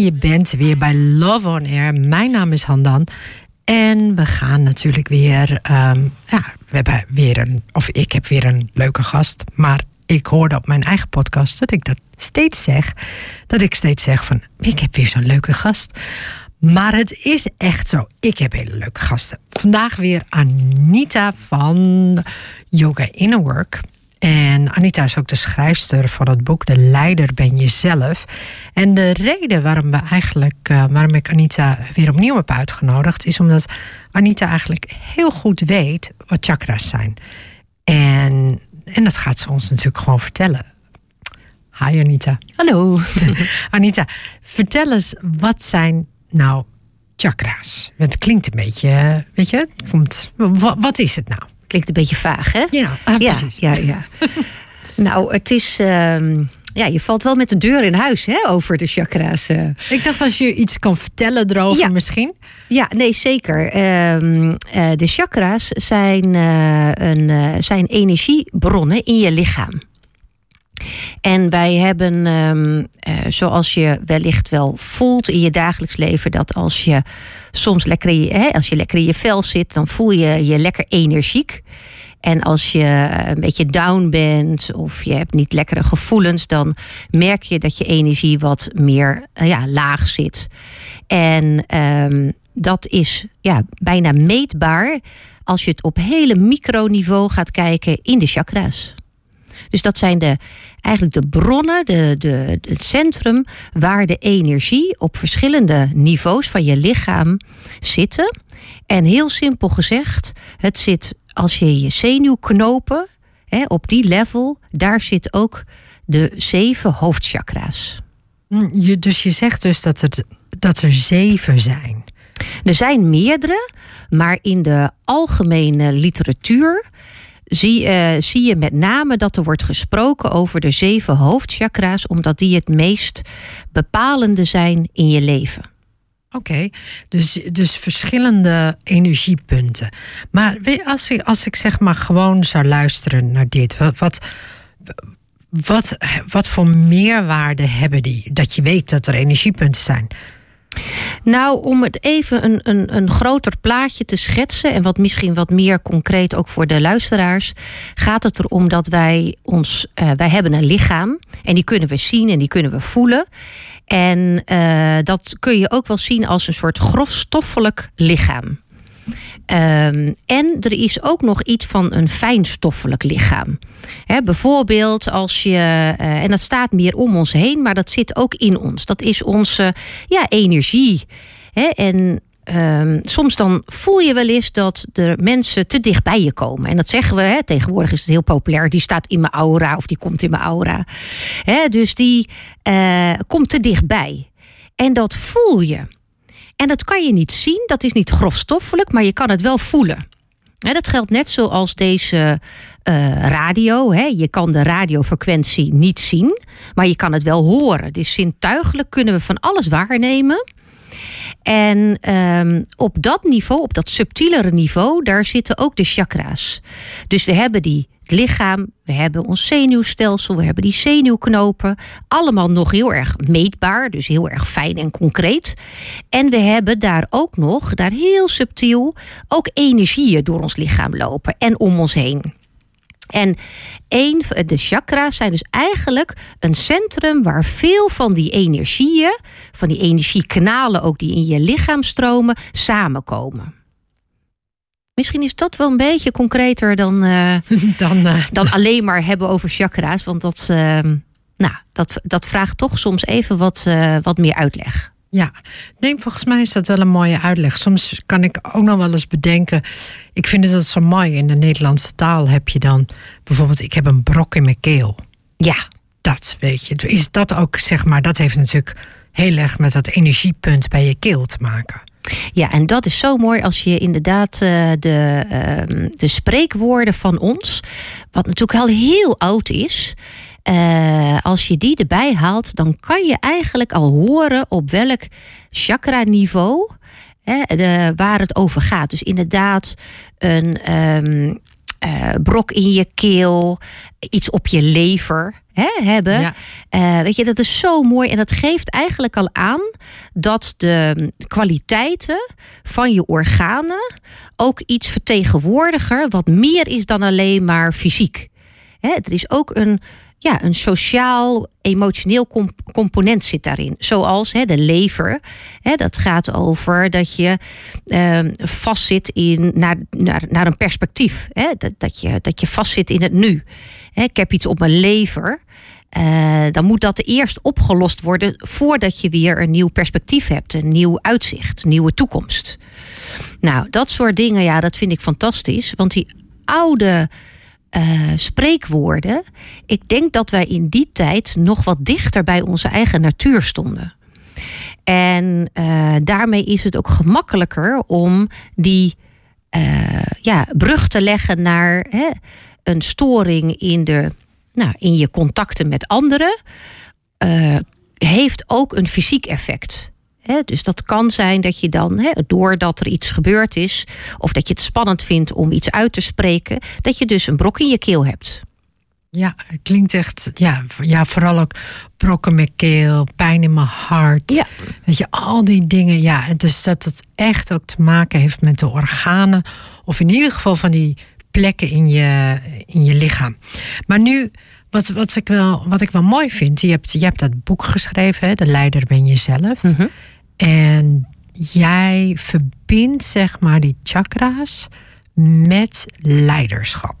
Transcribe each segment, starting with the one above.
Je bent weer bij Love on Air. Mijn naam is Handan. En we gaan natuurlijk weer. ehm, ja, we hebben weer een. Of ik heb weer een leuke gast. Maar ik hoorde op mijn eigen podcast dat ik dat steeds zeg. Dat ik steeds zeg van. Ik heb weer zo'n leuke gast. Maar het is echt zo. Ik heb hele leuke gasten. Vandaag weer Anita van Yoga Inner Work. En Anita is ook de schrijfster van het boek De Leider ben jezelf. En de reden waarom we eigenlijk, eh, waarom ik Anita weer opnieuw heb uitgenodigd, is omdat Anita eigenlijk heel goed weet wat chakras zijn. En, en dat gaat ze ons natuurlijk gewoon vertellen. Hi Anita. Hallo. Anita, vertel eens, wat zijn nou chakra's? Het klinkt een beetje, weet je, komt, wa- wat is het nou? Klinkt een beetje vaag, hè? Ja, ah, precies. ja, ja. nou, het is. ehm, ja, je valt wel met de deur in huis hè, over de chakra's. eh. Ik dacht als je iets kan vertellen erover Ja. misschien. Ja, nee, zeker. Ehm, eh, de chakra's zijn, eh, een, zijn energiebronnen in je lichaam. En wij hebben, ehm, eh, zoals je wellicht wel voelt in je dagelijks leven, dat als je soms lekker in je, hè, als je lekker in je vel zit, dan voel je je lekker energiek. En als je een beetje down bent of je hebt niet lekkere gevoelens, dan merk je dat je energie wat meer eh, ja, laag zit. En ehm, dat is ja, bijna meetbaar als je het op hele microniveau gaat kijken in de chakra's. Dus dat zijn de, eigenlijk de bronnen, de, de, het centrum waar de energie op verschillende niveaus van je lichaam zitten. En heel simpel gezegd, het zit als je je zenuwknopen, hè, op die level, daar zit ook de zeven hoofdchakra's. Hm, Je, dus je zegt dus dat, het, dat er zeven zijn. Er zijn meerdere, maar in de algemene literatuur zie, eh, zie je met name dat er wordt gesproken over de zeven hoofdchakra's, omdat die het meest bepalende zijn in je leven. Oké, dus, dus verschillende energiepunten. Maar als ik, als ik zeg maar gewoon zou luisteren naar dit, wat, wat, wat voor meerwaarde hebben die? Dat je weet dat er energiepunten zijn. Nou, om het even een, een, een groter plaatje te schetsen en wat misschien wat meer concreet ook voor de luisteraars, gaat het erom dat wij ons, eh, wij hebben een lichaam en die kunnen we zien en die kunnen we voelen. En eh, dat kun je ook wel zien als een soort grofstoffelijk lichaam. Ehm, en er is ook nog iets van een fijnstoffelijk lichaam. Bijvoorbeeld als je, eh, en dat staat meer om ons heen, maar dat zit ook in ons. Dat is onze ja, energie. En ehm, soms dan voel je wel eens dat de mensen te dicht bij je komen. En dat zeggen we, tegenwoordig is het heel populair. Die staat in mijn aura of die komt in mijn aura. Dus die eh, komt te dichtbij. En dat voel je. En dat kan je niet zien, dat is niet grofstoffelijk, maar je kan het wel voelen. Dat geldt net zoals deze eh, radio. Je kan de radiofrequentie niet zien, maar je kan het wel horen. Dus zintuigelijk kunnen we van alles waarnemen. En ehm, op dat niveau, op dat subtielere niveau, daar zitten ook de chakra's. Dus we hebben die het lichaam, we hebben ons zenuwstelsel, we hebben die zenuwknopen. Allemaal nog heel erg meetbaar, dus heel erg fijn en concreet. En we hebben daar ook nog, daar heel subtiel, ook energieën door ons lichaam lopen en om ons heen. En een, van de chakra's zijn dus eigenlijk een centrum waar veel van die energieën, van die energiekanalen ook die in je lichaam stromen, samenkomen. Misschien is dat wel een beetje concreter dan, eh, Dan, eh, dan alleen maar hebben over chakra's. Want dat, eh, nou, dat, dat vraagt toch soms even wat, eh, wat meer uitleg. Ja, nee, volgens mij is dat wel een mooie uitleg. Soms kan ik ook nog wel eens bedenken. Ik vind het altijd zo mooi. In de Nederlandse taal heb je dan bijvoorbeeld: ik heb een brok in mijn keel. Ja, Dat weet je. Is dat ook, zeg maar, dat heeft natuurlijk heel erg met dat energiepunt bij je keel te maken. Ja, en dat is zo mooi als je inderdaad eh, de, ehm, de spreekwoorden van ons, wat natuurlijk al heel oud is, eh, als je die erbij haalt, dan kan je eigenlijk al horen op welk chakra-niveau hè, de, waar het over gaat. Dus inderdaad, een. ehm, eh, brok in je keel, iets op je lever. Hè, hebben. Eh, weet je, dat is zo mooi. En dat geeft eigenlijk al aan dat de kwaliteiten van je organen ook iets vertegenwoordigen wat meer is dan alleen maar fysiek. Hè, er is ook een ja, een sociaal, emotioneel component zit daarin. Zoals hè, de lever. Hè, dat gaat over dat je uh, vastzit in, naar, naar, naar een perspectief. Hè, dat, dat, je, dat je vastzit in het nu. Hè, ik heb iets op mijn lever. Uh, dan moet dat eerst opgelost worden voordat je weer een nieuw perspectief hebt, een nieuw uitzicht, een nieuwe toekomst. Nou, dat soort dingen, ja, dat vind ik fantastisch. Want die oude uh, spreekwoorden. Ik denk dat wij in die tijd nog wat dichter bij onze eigen natuur stonden. En uh, daarmee is het ook gemakkelijker om die uh, ja, brug te leggen naar hè, een storing in, de, nou, in je contacten met anderen. heeft ook een fysiek effect dus dat kan zijn dat je dan, doordat er iets gebeurd is, of dat je het spannend vindt om iets uit te spreken, dat je dus een brok in je keel hebt. Ja, het klinkt echt, ja, ja, vooral ook brokken met keel, pijn in mijn hart. Ja. Weet je, al die dingen. Ja, dus dat het echt ook te maken heeft met de organen, of in ieder geval van die plekken in je, in je lichaam. Maar nu, wat, wat, ik wel, wat ik wel mooi vind, je hebt, je hebt dat boek geschreven, hè, De Leider ben jezelf. Mm en jij verbindt zeg maar die chakra's met leiderschap.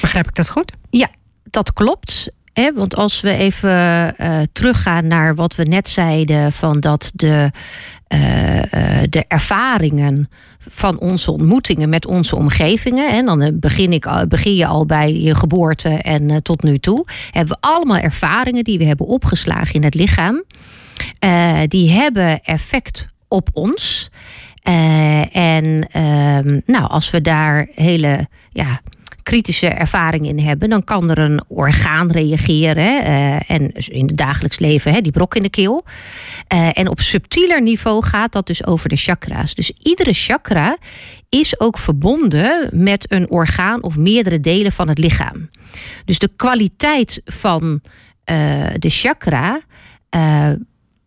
Begrijp ik dat goed? Ja, dat klopt. Want als we even uh, teruggaan naar wat we net zeiden, van dat de, uh, de ervaringen van onze ontmoetingen met onze omgevingen, en dan begin, ik, begin je al bij je geboorte en tot nu toe, hebben we allemaal ervaringen die we hebben opgeslagen in het lichaam. Uh, die hebben effect op ons. Uh, en uh, nou, als we daar hele ja, kritische ervaring in hebben, dan kan er een orgaan reageren. Uh, en in het dagelijks leven, hè, die brok in de keel. en op subtieler niveau gaat dat dus over de chakra's. Dus iedere chakra is ook verbonden met een orgaan of meerdere delen van het lichaam. Dus de kwaliteit van de chakra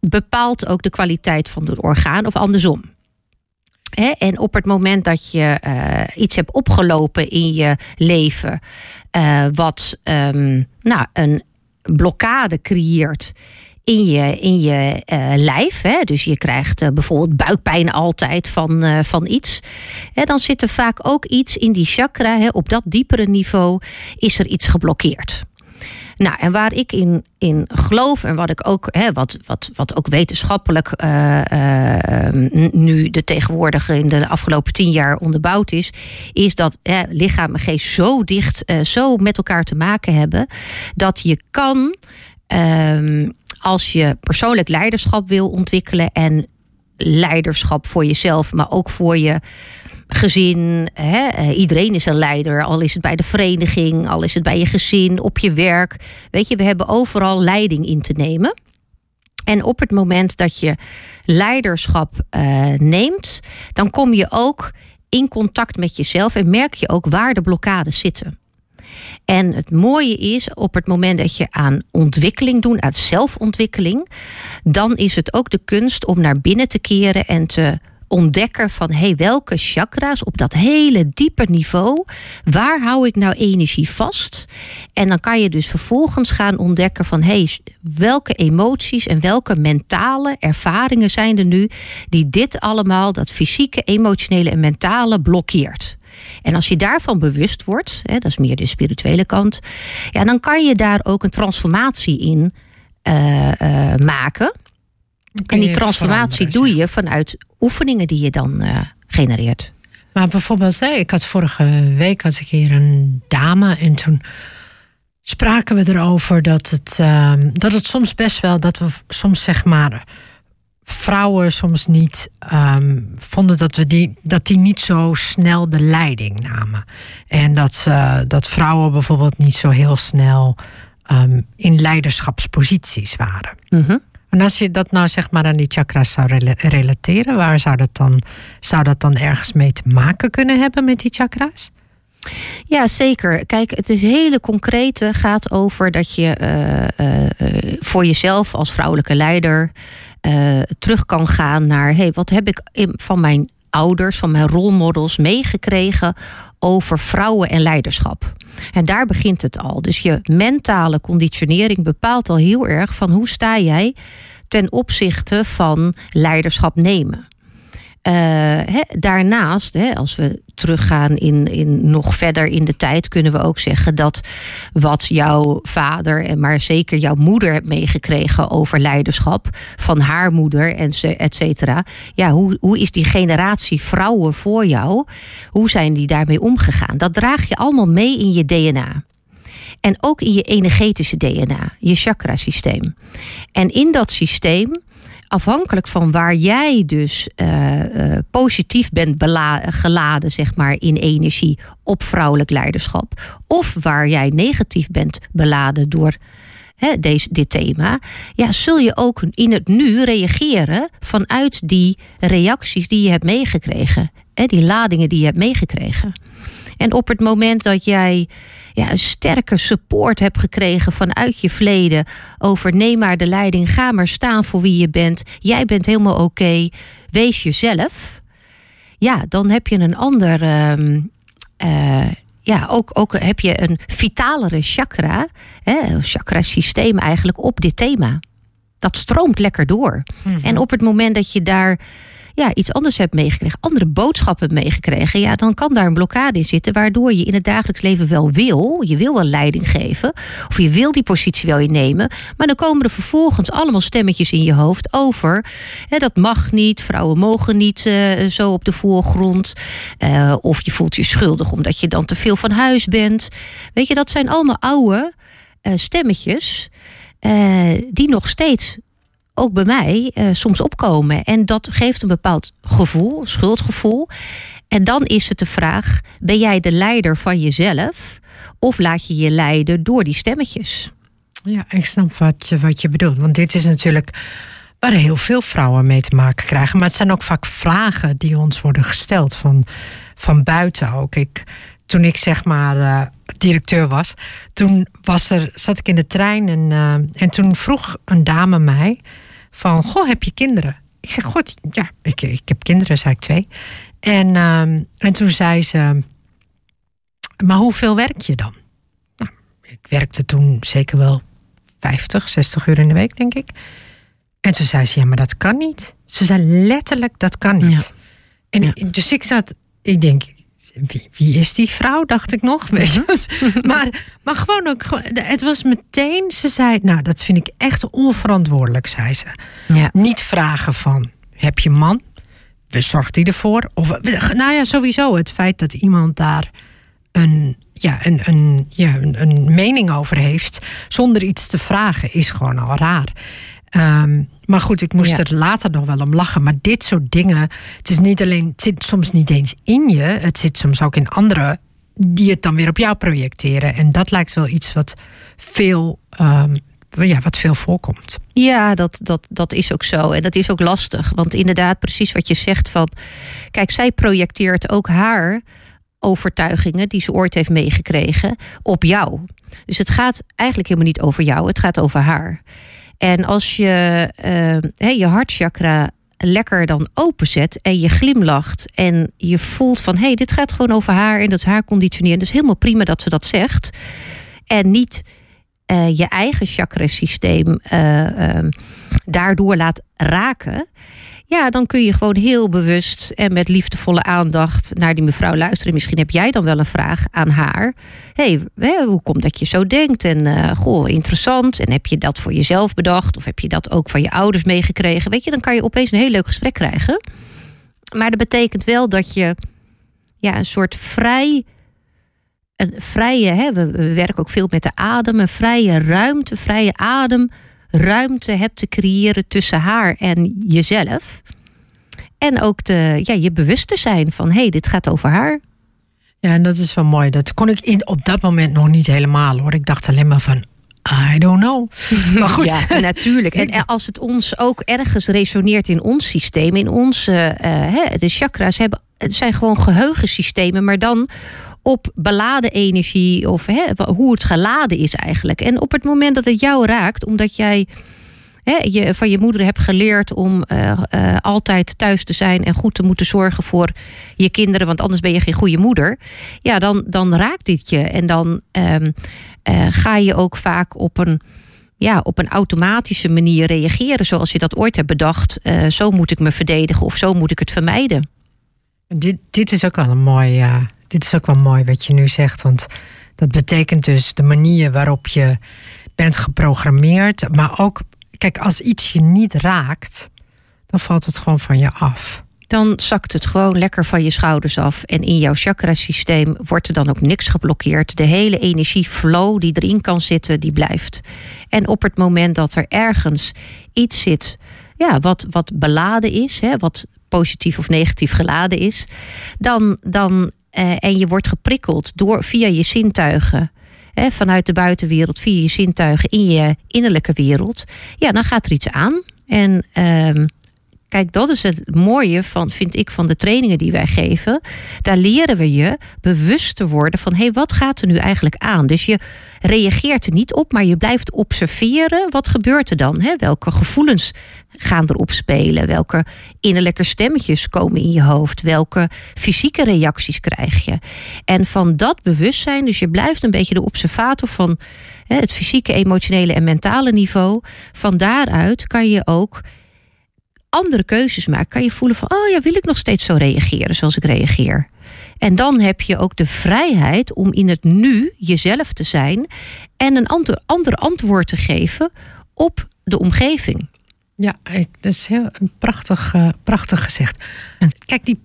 bepaalt ook de kwaliteit van het orgaan of andersom. en op het moment dat je uh, iets hebt opgelopen in je leven, uh, wat um, nou, een blokkade creëert in je, in je uh, lijf. Dus je krijgt bijvoorbeeld buikpijn altijd van, van iets. Dan zit er vaak ook iets in die chakra. Op dat diepere niveau is er iets geblokkeerd. Nou, en waar ik in, in geloof en wat ik ook, hè, wat, wat, wat ook wetenschappelijk uh, uh, nu de tegenwoordige in de afgelopen tien jaar onderbouwd is, is dat hè, lichaam en geest zo dicht, uh, zo met elkaar te maken hebben, dat je kan, ehm, als je persoonlijk leiderschap wil ontwikkelen en leiderschap voor jezelf, maar ook voor je gezin. Hè? Eh, iedereen is een leider. Al is het bij de vereniging, al is het bij je gezin, op je werk. Weet je, we hebben overal leiding in te nemen. En op het moment dat je leiderschap uh, neemt, dan kom je ook in contact met jezelf en merk je ook waar de blokkades zitten. En het mooie is, op het moment dat je aan ontwikkeling doet, aan zelfontwikkeling, dan is het ook de kunst om naar binnen te keren en te ontdekken van hey, welke chakra's op dat hele diepe niveau, waar hou ik nou energie vast? En dan kan je dus vervolgens gaan ontdekken van hey, welke emoties en welke mentale ervaringen zijn er nu die dit allemaal, dat fysieke, emotionele en mentale blokkeert. En als je daarvan bewust wordt, hè, dat is meer de spirituele kant, ja, dan kan je daar ook een transformatie in uh, uh, maken. En die transformatie doe je vanuit oefeningen die je dan uh, genereert. Maar bijvoorbeeld, ik had vorige week had ik hier een dame en toen spraken we erover dat het, uh, dat het soms best wel, dat we soms zeg maar vrouwen soms niet um, vonden dat, we die, dat die niet zo snel de leiding namen. En dat, uh, dat vrouwen bijvoorbeeld niet zo heel snel um, in leiderschapsposities waren. Mm -hmm. En als je dat nou zeg maar aan die chakras zou relateren, waar zou dat dan, zou dat dan ergens mee te maken kunnen hebben met die chakras? Ja, zeker. Kijk, het is hele concrete. Gaat over dat je uh, voor jezelf als vrouwelijke leider terug kan gaan naar: hey, wat heb ik van mijn ouders, van mijn rolmodels meegekregen over vrouwen en leiderschap? En daar begint het al. Dus je mentale conditionering bepaalt al heel erg van hoe sta jij ten opzichte van leiderschap nemen. Uh, daarnaast, als we teruggaan in, in nog verder in de tijd, kunnen we ook zeggen dat wat jouw vader en maar zeker jouw moeder hebt meegekregen over leiderschap van haar moeder en et cetera. Ja, hoe, hoe is die generatie vrouwen voor jou? Hoe zijn die daarmee omgegaan? Dat draag je allemaal mee in je DNA. En ook in je energetische DNA, je chakrasysteem. En in dat systeem afhankelijk van waar jij dus uh, positief bent geladen, zeg maar, in energie op vrouwelijk leiderschap, of waar jij negatief bent beladen door deze, dit thema, ja, zul je ook in het nu reageren vanuit die reacties die je hebt meegekregen, hè, die ladingen die je hebt meegekregen. En op het moment dat jij ja, een sterke support hebt gekregen vanuit je verleden. Over neem maar de leiding, ga maar staan voor wie je bent. Jij bent helemaal oké, wees jezelf. Ja, dan heb je een ander. Uh, uh, ja, ook, ook heb je een vitalere chakra, hè, chakra systeem eigenlijk op dit thema. Dat stroomt lekker door. Mhm. En op het moment dat je daar ja, iets anders hebt meegekregen, andere boodschappen hebt meegekregen, ja, dan kan daar een blokkade in zitten, waardoor je in het dagelijks leven wel wil, je wil wel leiding geven, of je wil die positie wel innemen, maar dan komen er vervolgens allemaal stemmetjes in je hoofd over, hè, dat mag niet, vrouwen mogen niet uh, zo op de voorgrond, uh, of je voelt je schuldig omdat je dan te veel van huis bent. Weet je, dat zijn allemaal oude uh, stemmetjes. die nog steeds ook bij mij uh, soms opkomen. En dat geeft een bepaald gevoel, schuldgevoel. En dan is het de vraag: ben jij de leider van jezelf? Of laat je je leiden door die stemmetjes? Ja, ik snap wat je, wat je bedoelt. Want dit is natuurlijk waar heel veel vrouwen mee te maken krijgen. Maar het zijn ook vaak vragen die ons worden gesteld van, van buiten ook. Ik, toen ik zeg maar uh, directeur was, toen was er, zat ik in de trein en, uh, en toen vroeg een dame mij van, goh, heb je kinderen? Ik zeg, god, ja, ik, ik heb kinderen, zei ik twee. En, uh, en toen zei ze, maar hoeveel werk je dan? Nou, ik werkte toen zeker wel 50, 60 uur in de week, denk ik. En toen zei ze, ja, maar dat kan niet. Ze zei letterlijk, dat kan niet. En ja. dus ik zat, ik denk, wie, wie, is die vrouw, dacht ik nog. Mhm. maar, maar gewoon ook, het was meteen, ze zei, nou dat vind ik echt onverantwoordelijk, zei ze. Ja. Niet vragen van, heb je man? Zorgt hij ervoor? Of, nou ja, sowieso het feit dat iemand daar een, ja, een, een, ja, een, een mening over heeft, zonder iets te vragen, is gewoon al raar. Um, maar goed, ik moest er later nog wel om lachen. Maar dit soort dingen, het is niet alleen, het zit soms niet eens in je, het zit soms ook in anderen die het dan weer op jou projecteren. En dat lijkt wel iets wat veel, um, ja, wat veel voorkomt. Ja, dat, dat, dat is ook zo. En dat is ook lastig. Want inderdaad, precies wat je zegt van. Kijk, zij projecteert ook haar overtuigingen die ze ooit heeft meegekregen op jou. Dus het gaat eigenlijk helemaal niet over jou, het gaat over haar. En als je uh, je hartchakra lekker dan openzet en je glimlacht en je voelt van hé, hey, dit gaat gewoon over haar en dat is haar conditioneren. Dus helemaal prima dat ze dat zegt. En niet uh, je eigen chakrasysteem uh, daardoor laat raken. Ja, dan kun je gewoon heel bewust en met liefdevolle aandacht naar die mevrouw luisteren. Misschien heb jij dan wel een vraag aan haar. Hey, hoe komt dat je zo denkt? En uh, goh, interessant. En heb je dat voor jezelf bedacht? Of heb je dat ook van je ouders meegekregen? Weet je, dan kan je opeens een heel leuk gesprek krijgen. Maar dat betekent wel dat je ja, een soort vrij. Een vrije, hè, we werken ook veel met de adem, een vrije ruimte, vrije adem ruimte hebt te creëren tussen haar en jezelf. En ook de, ja, je bewust te zijn van hé, hey, dit gaat over haar. Ja, en dat is wel mooi. Dat kon ik in, op dat moment nog niet helemaal hoor. Ik dacht alleen maar van. I don't know. Maar goed. Ja, natuurlijk. En als het ons ook ergens resoneert in ons systeem, in onze. Uh, de chakras hebben, het zijn gewoon geheugensystemen, maar dan op beladen energie of hè, hoe het geladen is eigenlijk. En op het moment dat het jou raakt, omdat jij hè, je van je moeder hebt geleerd om uh, uh, altijd thuis te zijn en goed te moeten zorgen voor je kinderen, want anders ben je geen goede moeder. Ja, dan, dan raakt dit je. En dan um, uh, ga je ook vaak op een ja, op een automatische manier reageren zoals je dat ooit hebt bedacht. Uh, zo moet ik me verdedigen of zo moet ik het vermijden. Dit, dit is ook wel een mooi, uh, dit is ook wel mooi wat je nu zegt. Want dat betekent dus de manier waarop je bent geprogrammeerd. Maar ook, kijk, als iets je niet raakt, dan valt het gewoon van je af dan zakt het gewoon lekker van je schouders af. En in jouw chakrasysteem wordt er dan ook niks geblokkeerd. De hele energieflow die erin kan zitten, die blijft. En op het moment dat er ergens iets zit ja, wat, wat beladen is, hè, wat positief of negatief geladen is, dan, dan eh, en je wordt geprikkeld door, via je zintuigen. Hè, vanuit de buitenwereld, via je zintuigen in je innerlijke wereld, ja, dan gaat er iets aan. En uh, Kijk, dat is het mooie van, vind ik, van de trainingen die wij geven. Daar leren we je bewust te worden van hé, hey, wat gaat er nu eigenlijk aan? Dus je reageert er niet op, maar je blijft observeren. Wat gebeurt er dan? Hè? Welke gevoelens gaan erop spelen? Welke innerlijke stemmetjes komen in je hoofd? Welke fysieke reacties krijg je? En van dat bewustzijn, dus je blijft een beetje de observator van hè, het fysieke, emotionele en mentale niveau. Van daaruit kan je ook andere keuzes maakt, kan je voelen van, oh ja, wil ik nog steeds zo reageren zoals ik reageer? En dan heb je ook de vrijheid om in het nu jezelf te zijn en een ander, ander antwoord te geven op de omgeving. Ja, dat is heel prachtig, uh, prachtig gezegd. Kijk, die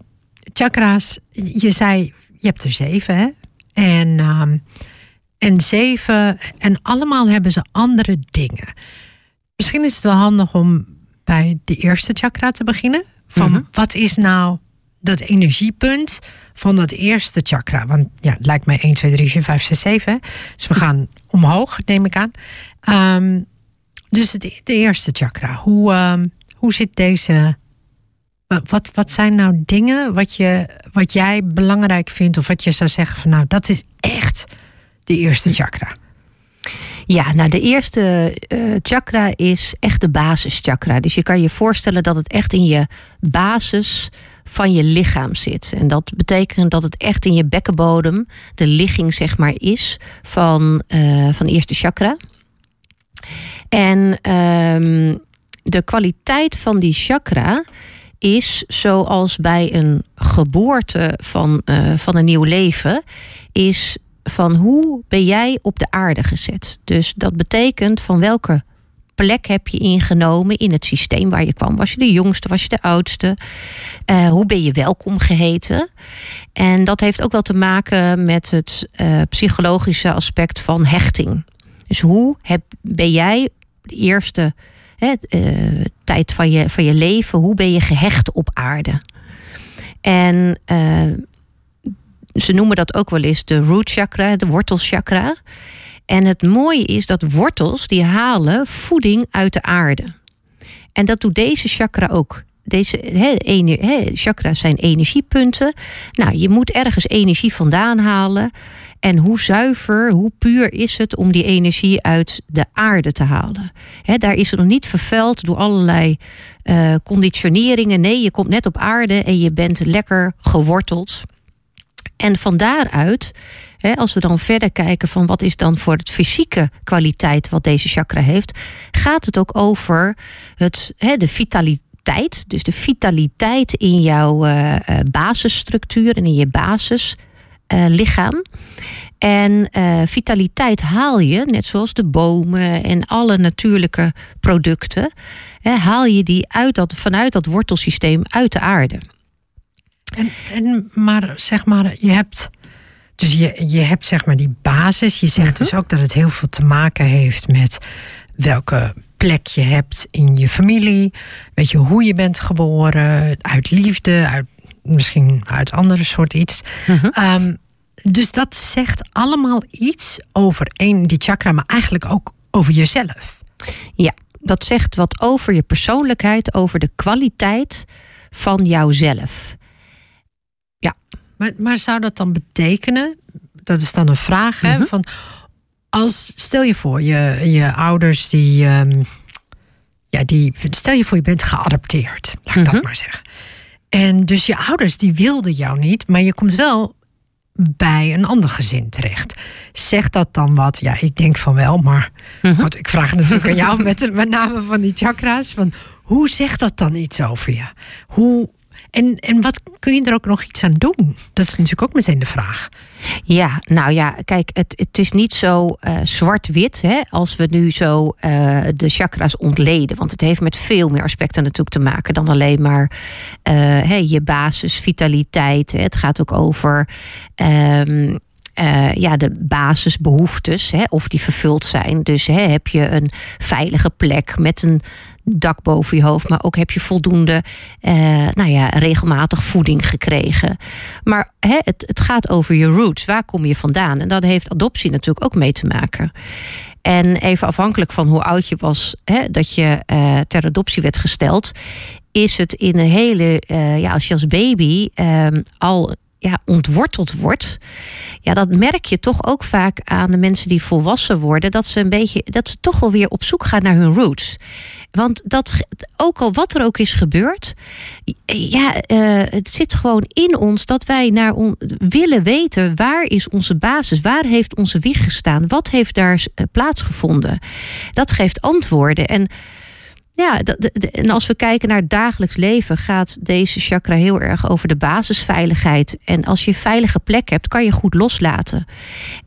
chakra's, je zei, je hebt er zeven, hè? En, uh, en zeven, en allemaal hebben ze andere dingen. Misschien is het wel handig om bij de eerste chakra te beginnen. Van mm -hmm. wat is nou dat energiepunt van dat eerste chakra? Want ja, het lijkt mij 1, 2, 3, 4, 5, 6, 7. Dus we gaan omhoog, neem ik aan. Um, dus het, de eerste chakra. Hoe, um, hoe zit deze. Wat, wat zijn nou dingen wat, je, wat jij belangrijk vindt, of wat je zou zeggen van nou, dat is echt de eerste chakra? Ja, nou de eerste uh, chakra is echt de basischakra. Dus je kan je voorstellen dat het echt in je basis van je lichaam zit. En dat betekent dat het echt in je bekkenbodem de ligging zeg maar is van, uh, van eerste chakra. En um, de kwaliteit van die chakra is zoals bij een geboorte van, uh, van een nieuw leven, is van hoe ben jij op de aarde gezet. Dus dat betekent van welke plek heb je ingenomen in het systeem waar je kwam. Was je de jongste, was je de oudste? Uh, hoe ben je welkom geheten? En dat heeft ook wel te maken met het uh, psychologische aspect van hechting. Dus hoe heb, ben jij de eerste hè, uh, tijd van je, van je leven, hoe ben je gehecht op aarde? En ze noemen dat ook wel eens de root chakra, de wortelchakra. En het mooie is dat wortels die halen voeding uit de aarde. En dat doet deze chakra ook. Deze he, chakra's zijn energiepunten. Nou, je moet ergens energie vandaan halen. En hoe zuiver, hoe puur is het om die energie uit de aarde te halen? He, daar is het nog niet vervuild door allerlei uh, conditioneringen. Nee, je komt net op aarde en je bent lekker geworteld. En van daaruit, hè, als we dan verder kijken van wat is dan voor het fysieke kwaliteit wat deze chakra heeft, gaat het ook over het, hè, de vitaliteit. Dus de vitaliteit in jouw uh, basisstructuur en in je basislichaam. Uh, en vitaliteit haal je, net zoals de bomen en alle natuurlijke producten, hè, haal je die uit dat, vanuit dat wortelsysteem uit de aarde. En, en maar zeg maar, je hebt. Dus je, je hebt zeg maar die basis. Je zegt dus ook dat het heel veel te maken heeft met welke plek je hebt in je familie. Weet je hoe je bent geboren, uit liefde, uit, misschien uit andere soort iets. um, dus dat zegt allemaal iets over één, die chakra, maar eigenlijk ook over jezelf. Ja, dat zegt wat over je persoonlijkheid, over de kwaliteit van jouzelf. Maar, maar zou dat dan betekenen, Dat is dan een vraag. hè, Mhm. van, als, stel je voor, je, je ouders die, ehm, ja, die. Stel je voor, je bent geadopteerd. Laat ik Mhm. dat maar zeggen. En dus je ouders die wilden jou niet, maar je komt wel bij een ander gezin terecht. Zegt dat dan wat? Ja, ik denk van wel, maar Mhm. goed, ik vraag natuurlijk aan jou met, met name van die chakra's. Van, hoe zegt dat dan iets over je? Hoe, en, en wat kun je er ook nog iets aan doen? Dat is natuurlijk ook meteen de vraag. Ja, nou ja, kijk, het, het is niet zo eh, zwart-wit als we nu zo eh, de chakra's ontleden. Want het heeft met veel meer aspecten natuurlijk te maken dan alleen maar eh, hè, je basis, vitaliteit. hè. Het gaat ook over. ehm, eh, ja, de basisbehoeftes, hè, of die vervuld zijn. Dus hè, heb je een veilige plek met een dak boven je hoofd, maar ook heb je voldoende, eh, nou ja, regelmatig voeding gekregen. Maar hè, het, het gaat over je roots. Waar kom je vandaan? En dat heeft adoptie natuurlijk ook mee te maken. En even afhankelijk van hoe oud je was hè, dat je eh, ter adoptie werd gesteld, is het in een hele, eh, ja, als je als baby ehm, al ja, ontworteld wordt, ja, dat merk je toch ook vaak aan de mensen die volwassen worden, dat ze een beetje, dat ze toch wel weer op zoek gaan naar hun roots. Want dat, ook al wat er ook is gebeurd, ja, eh, het zit gewoon in ons dat wij naar on, willen weten waar is onze basis, waar heeft onze wieg gestaan, wat heeft daar eh, plaatsgevonden. Dat geeft antwoorden. En ja, en als we kijken naar het dagelijks leven, gaat deze chakra heel erg over de basisveiligheid. En als je een veilige plek hebt, kan je goed loslaten.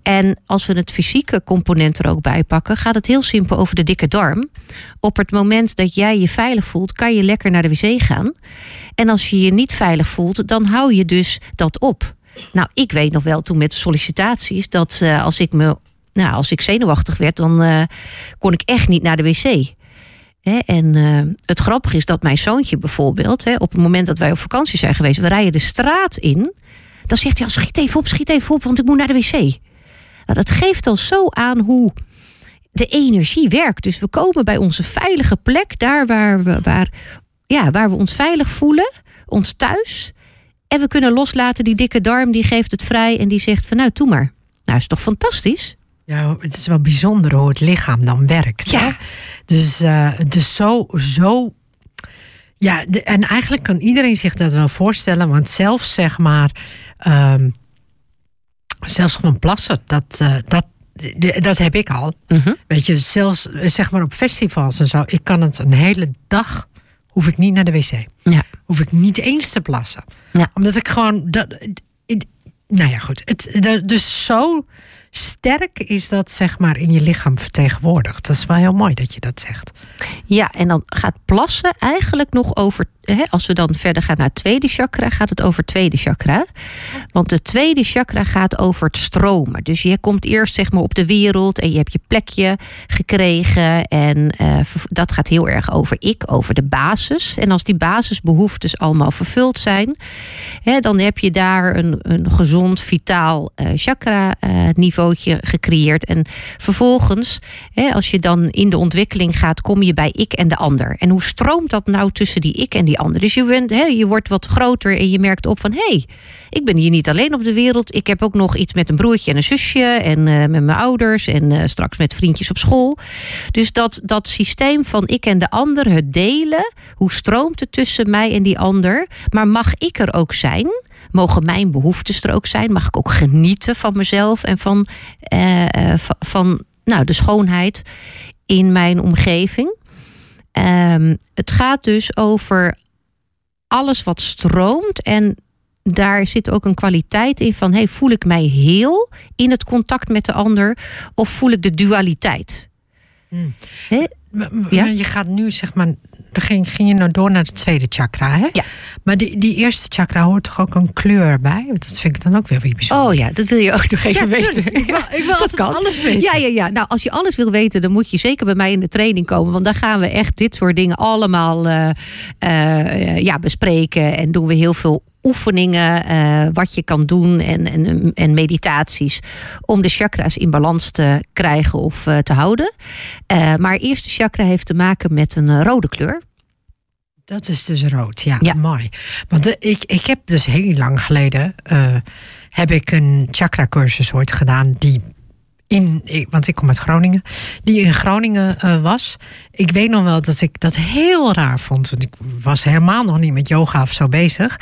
En als we het fysieke component er ook bij pakken, gaat het heel simpel over de dikke darm. Op het moment dat jij je veilig voelt, kan je lekker naar de wc gaan. En als je je niet veilig voelt, dan hou je dus dat op. Nou, ik weet nog wel toen met sollicitaties dat eh, als ik me. Nou, als ik zenuwachtig werd, dan eh, kon ik echt niet naar de wc. En eh, het grappige is dat mijn zoontje bijvoorbeeld, op het moment dat wij op vakantie zijn geweest, we rijden de straat in, dan zegt hij al: schiet even op, schiet even op, want ik moet naar de wc. Nou, dat geeft al zo aan hoe de energie werkt. Dus we komen bij onze veilige plek, daar waar we, waar, ja, waar we ons veilig voelen, ons thuis. En we kunnen loslaten, die dikke darm, die geeft het vrij en die zegt van nou, doe maar. Nou, is toch fantastisch? Ja, het is wel bijzonder hoe het lichaam dan werkt. Ja. Hè? Dus, dus zo, zo. Ja, de- en eigenlijk kan iedereen zich dat wel voorstellen, want zelfs zeg maar, ehm, zelfs gewoon plassen, dat, eh, dat, dat heb ik al. Mhm. Weet je, zelfs zeg maar op festivals en zo, ik kan het een hele dag, hoef ik niet naar de wc. Ja. Hoef ik niet eens te plassen. Ja. Omdat ik gewoon, dat, nou ja goed, het, dus zo sterk is dat zeg maar in je lichaam vertegenwoordigd. Dat is wel heel mooi dat je dat zegt. Ja, en dan gaat plassen eigenlijk nog over. Hè, als we dan verder gaan naar het tweede chakra, gaat het over het tweede chakra. Want het tweede chakra gaat over het stromen. Dus je komt eerst zeg maar op de wereld en je hebt je plekje gekregen. En eh, dat gaat heel erg over ik, over de basis. En als die basisbehoeftes allemaal vervuld zijn, hè, dan heb je daar een, een gezond, vitaal eh, chakra-niveautje gecreëerd. En vervolgens, hè, als je dan in de ontwikkeling gaat, kom je bij ik en de ander. En hoe stroomt dat nou tussen die ik en die ander? Dus je, bent, hè, je wordt wat groter en je merkt op van hé, hey, ik ben hier niet alleen op de wereld. Ik heb ook nog iets met een broertje en een zusje en eh, met mijn ouders en eh, straks met vriendjes op school. Dus dat, dat systeem van ik en de ander, het delen, hoe stroomt het tussen mij en die ander? Maar mag ik er ook zijn? Mogen mijn behoeftes er ook zijn? Mag ik ook genieten van mezelf en van, eh, van nou, de schoonheid in mijn omgeving? Ehm, het gaat dus over alles wat stroomt en daar zit ook een kwaliteit in van hey, voel ik mij heel in het contact met de ander of voel ik de dualiteit? Hè? M- m- Ja? Je gaat nu zeg maar, dan ging, ging je nou door naar het tweede chakra, hè? Ja. Maar die, die eerste chakra hoort toch ook een kleur bij? Dat vind ik dan ook weer weer bijzonder. Oh ja, dat wil je ook nog even Ja, weten. Ik wil, ik wil Dat kan. alles weten. Ja, ja, ja. Nou, als je alles wil weten, dan moet je zeker bij mij in de training komen. Want daar gaan we echt dit soort dingen allemaal eh, eh, ja, bespreken. En doen we heel veel oefeningen, eh, wat je kan doen en, en, en meditaties. Om de chakra's in balans te krijgen of eh, te houden. Eh, maar eerste chakra heeft te maken met een rode kleur. Dat is dus rood, ja, mooi. Want ik, ik heb dus heel lang geleden heb ik een chakra cursus ooit gedaan die in, want ik kom uit Groningen, die in Groningen uh, was. Ik weet nog wel dat ik dat heel raar vond, want ik was helemaal nog niet met yoga of zo bezig.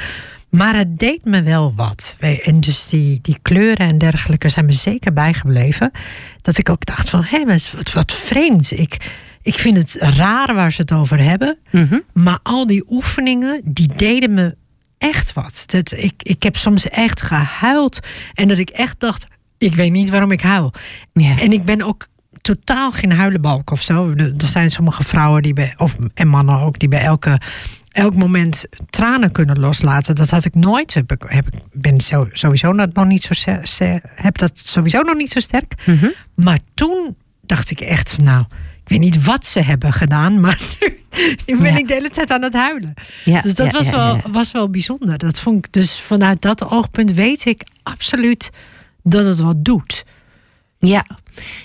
Maar het deed me wel wat. En dus die, die kleuren en dergelijke zijn me zeker bijgebleven. Dat ik ook dacht van, hé, wat, wat vreemd. Ik, ik vind het raar waar ze het over hebben. Mhm. Maar al die oefeningen, die deden me echt wat. Dat, ik, ik heb soms echt gehuild. En dat ik echt dacht, ik weet niet waarom ik huil. En ik ben ook totaal geen huilenbalk of zo. Er zijn sommige vrouwen die bij, of, en mannen ook, die bij elke elk moment tranen kunnen loslaten. Dat had ik nooit. Heb ik, heb, ben sowieso nog niet zo heb dat sowieso nog niet zo sterk. Mhm. Maar toen dacht ik echt, nou, ik weet niet wat ze hebben gedaan, maar nu ben ik de hele tijd aan het huilen. Ja, dus dat ja, was, wel, was wel bijzonder. Dat vond ik dus vanuit dat oogpunt weet ik absoluut dat het wat doet. Ja.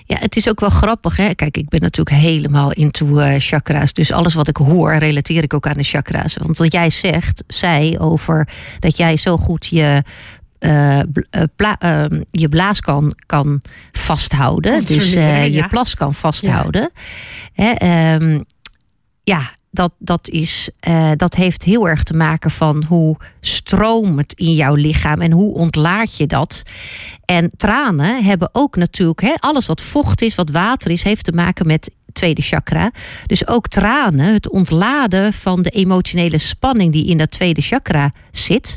ja, het is ook wel grappig. Hè? Kijk, ik ben natuurlijk helemaal into uh, chakra's. Dus alles wat ik hoor, relateer ik ook aan de chakra's. Want wat jij zegt, zei over dat jij zo goed je uh, pla uh, je blaas kan, kan vasthouden. Dus uh, je plas kan vasthouden. Ja, um, ja dat, dat, is, uh, dat heeft heel erg te maken van hoe stroomt het in jouw lichaam en hoe ontlaat je dat. En tranen hebben ook natuurlijk, hè, alles wat vocht is, wat water is, heeft te maken met tweede chakra. Dus ook tranen, het ontladen van de emotionele spanning die in dat tweede chakra zit.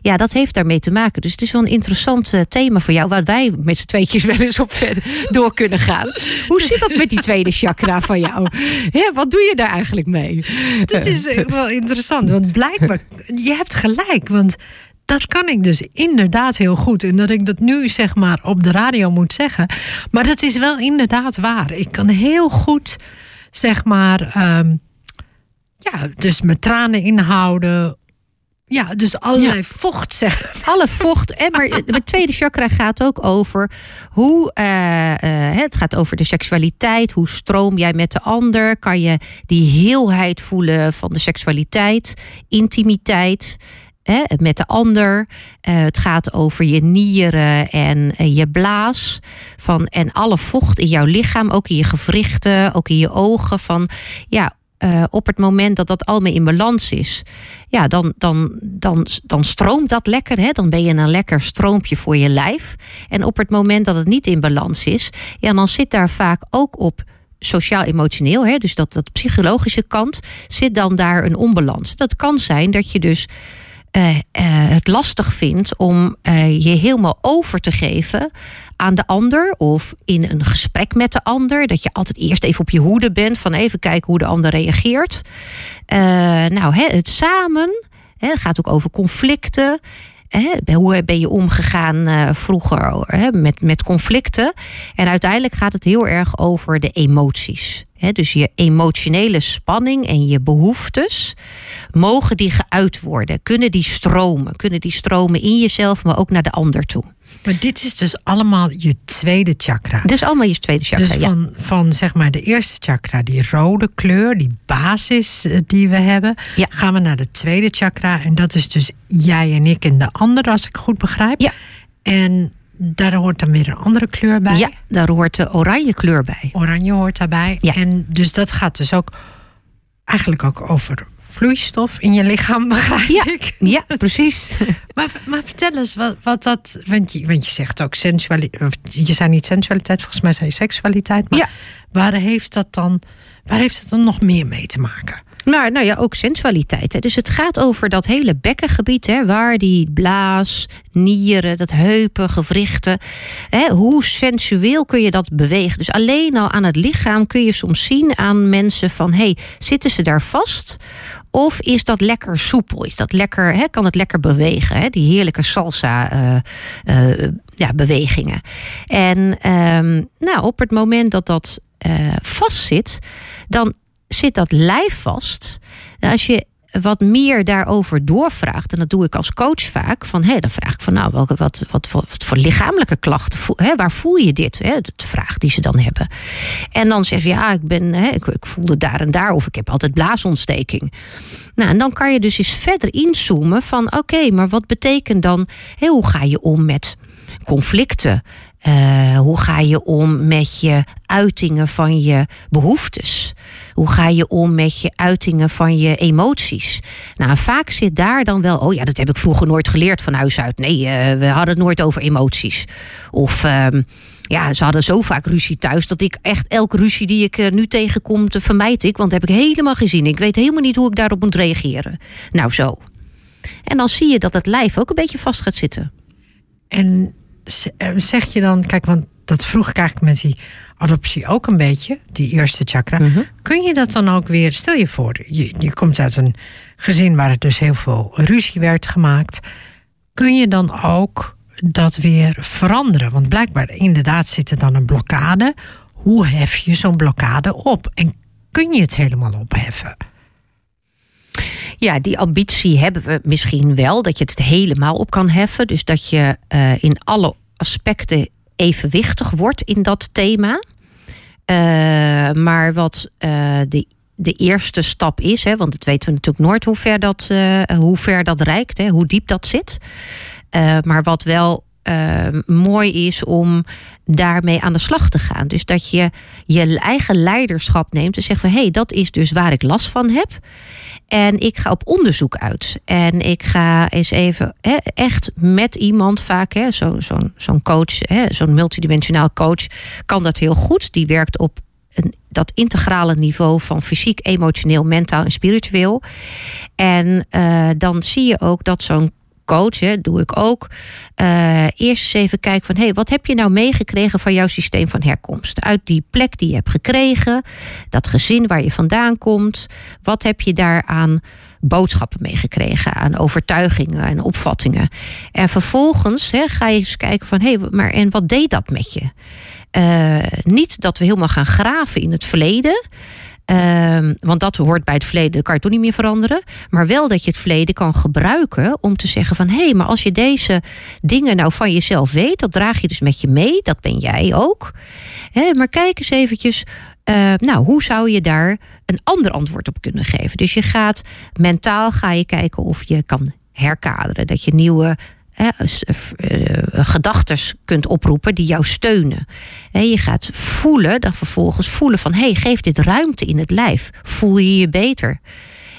Ja, dat heeft daarmee te maken. Dus het is wel een interessant uh, thema voor jou, waar wij met z'n tweetjes wel eens op verder door kunnen gaan. Hoe zit dat met die tweede chakra van jou? Ja, wat doe je daar eigenlijk mee? Dat is wel interessant, want blijkbaar, je hebt gelijk, want dat kan ik dus inderdaad heel goed. En dat ik dat nu zeg maar op de radio moet zeggen. Maar dat is wel inderdaad waar. Ik kan heel goed zeg maar. Um, ja, dus mijn tranen inhouden. Ja, dus allerlei ja. vocht zeggen. Alle vocht. En maar het tweede chakra gaat ook over hoe. Uh, uh, het gaat over de seksualiteit. Hoe stroom jij met de ander? Kan je die heelheid voelen van de seksualiteit, intimiteit? Hè, met de ander. Uh, het gaat over je nieren en uh, je blaas. Van, en alle vocht in jouw lichaam, ook in je gewrichten, ook in je ogen. Van ja, uh, op het moment dat dat allemaal in balans is, ja, dan, dan, dan, dan stroomt dat lekker. Hè? Dan ben je een lekker stroompje voor je lijf. En op het moment dat het niet in balans is, ja, dan zit daar vaak ook op sociaal-emotioneel, hè, dus dat, dat psychologische kant, zit dan daar een onbalans. Dat kan zijn dat je dus uh, uh, het lastig vindt om uh, je helemaal over te geven aan de ander of in een gesprek met de ander. Dat je altijd eerst even op je hoede bent van even kijken hoe de ander reageert. nou, het samen gaat ook over conflicten. Hoe ben je omgegaan uh, vroeger hè, met, met conflicten? En uiteindelijk gaat het heel erg over de emoties. Hè, dus je emotionele spanning en je behoeftes. Mogen die geuit worden? Kunnen die stromen? Kunnen die stromen in jezelf, maar ook naar de ander toe? Maar dit is dus allemaal je tweede chakra. Dus allemaal je tweede chakra. Dus van, ja. van zeg maar de eerste chakra, die rode kleur, die basis die we hebben, ja. gaan we naar de tweede chakra. En dat is dus jij en ik en de ander, als ik goed begrijp. Ja. En daar hoort dan weer een andere kleur bij. Ja, daar hoort de oranje kleur bij. Oranje hoort daarbij. Ja. En dus dat gaat dus ook eigenlijk ook over vloeistof in je lichaam, begrijp ja, ik. Ja, precies. maar, maar vertel eens wat, wat dat. Want je, want je zegt ook sensualiteit. Je zei niet sensualiteit, volgens mij zei je seksualiteit. Maar ja. waar heeft dat dan. Waar heeft het dan nog meer mee te maken? Maar nou ja, ook sensualiteit. Hè. Dus het gaat over dat hele bekkengebied, hè, waar die blaas, nieren, dat heupen, gewrichten. Hè, hoe sensueel kun je dat bewegen? Dus alleen al aan het lichaam kun je soms zien aan mensen van... hey, zitten ze daar vast? Of is dat lekker soepel? Is dat lekker, kan het lekker bewegen? Die heerlijke salsa uh, uh, ja, bewegingen. En um, nou, op het moment dat dat uh, vastzit, dan zit dat lijf vast. Nou, als je wat meer daarover doorvraagt, en dat doe ik als coach vaak, van hé, dan vraag ik van nou, welke, wat, wat, voor, lichamelijke klachten, hè, waar voel je dit? Hè, de vraag die ze dan hebben. En dan zeg je ja, ik, ben, hè, ik, ik voelde daar en daar, of ik heb altijd blaasontsteking. Nou, en dan kan je dus eens verder inzoomen van oké, maar wat betekent dan, hoe ga je om met conflicten? Uh, hoe ga je om met je uitingen van je behoeftes? Hoe ga je om met je uitingen van je emoties? Nou, vaak zit daar dan wel, oh ja, dat heb ik vroeger nooit geleerd van huis uit. Nee, uh, we hadden het nooit over emoties. Of uh, ja, ze hadden zo vaak ruzie thuis dat ik echt elke ruzie die ik uh, nu tegenkom, te vermijd ik, want heb ik helemaal gezien. Ik weet helemaal niet hoe ik daarop moet reageren. Nou, zo. En dan zie je dat het lijf ook een beetje vast gaat zitten. En zeg je dan, kijk, want dat vroeg ik eigenlijk met die adoptie ook een beetje, die eerste chakra. Mm -hmm. Kun je dat dan ook weer, stel je voor, je, je komt uit een gezin waar er dus heel veel ruzie werd gemaakt. Kun je dan ook dat weer veranderen? Want blijkbaar inderdaad zit er dan een blokkade. Hoe hef je zo'n blokkade op? En kun je het helemaal opheffen? Ja, die ambitie hebben we misschien wel, dat je het helemaal op kan heffen. Dus dat je uh, in alle aspecten evenwichtig wordt in dat thema. Uh, maar wat uh, de, de eerste stap is, hè, want het weten we natuurlijk nooit hoe ver dat, hoe ver dat reikt, hè, hoe diep dat zit. maar wat wel mooi is om daarmee aan de slag te gaan. Dus dat je je eigen leiderschap neemt en zegt van hé, hey, dat is dus waar ik last van heb. En ik ga op onderzoek uit. En ik ga eens even hè, echt met iemand vaak, zo'n zo, zo coach, zo'n multidimensionaal coach, kan dat heel goed. Die werkt op een, dat integrale niveau van fysiek, emotioneel, mentaal en spiritueel. En uh, dan zie je ook dat zo'n coach, doe ik ook. Uh, eerst eens even kijken van, hé, hey, wat heb je nou meegekregen van jouw systeem van herkomst? Uit die plek die je hebt gekregen, dat gezin waar je vandaan komt, wat heb je daaraan boodschappen meegekregen, aan overtuigingen en opvattingen? En vervolgens hè, ga je eens kijken van, hé, hey, maar en wat deed dat met je? Uh, niet dat we helemaal gaan graven in het verleden. Um, want dat hoort bij het verleden, dat kan niet meer veranderen. Maar wel dat je het verleden kan gebruiken om te zeggen van... hé, hey, maar als je deze dingen nou van jezelf weet... dat draag je dus met je mee, dat ben jij ook. Maar kijk eens eventjes, uh, nou, hoe zou je daar een ander antwoord op kunnen geven? Dus je gaat mentaal ga je kijken of je kan herkaderen. Dat je nieuwe gedachten kunt oproepen die jou steunen. je gaat voelen, dan vervolgens voelen van... hé, hey, geef dit ruimte in het lijf. Voel je je beter?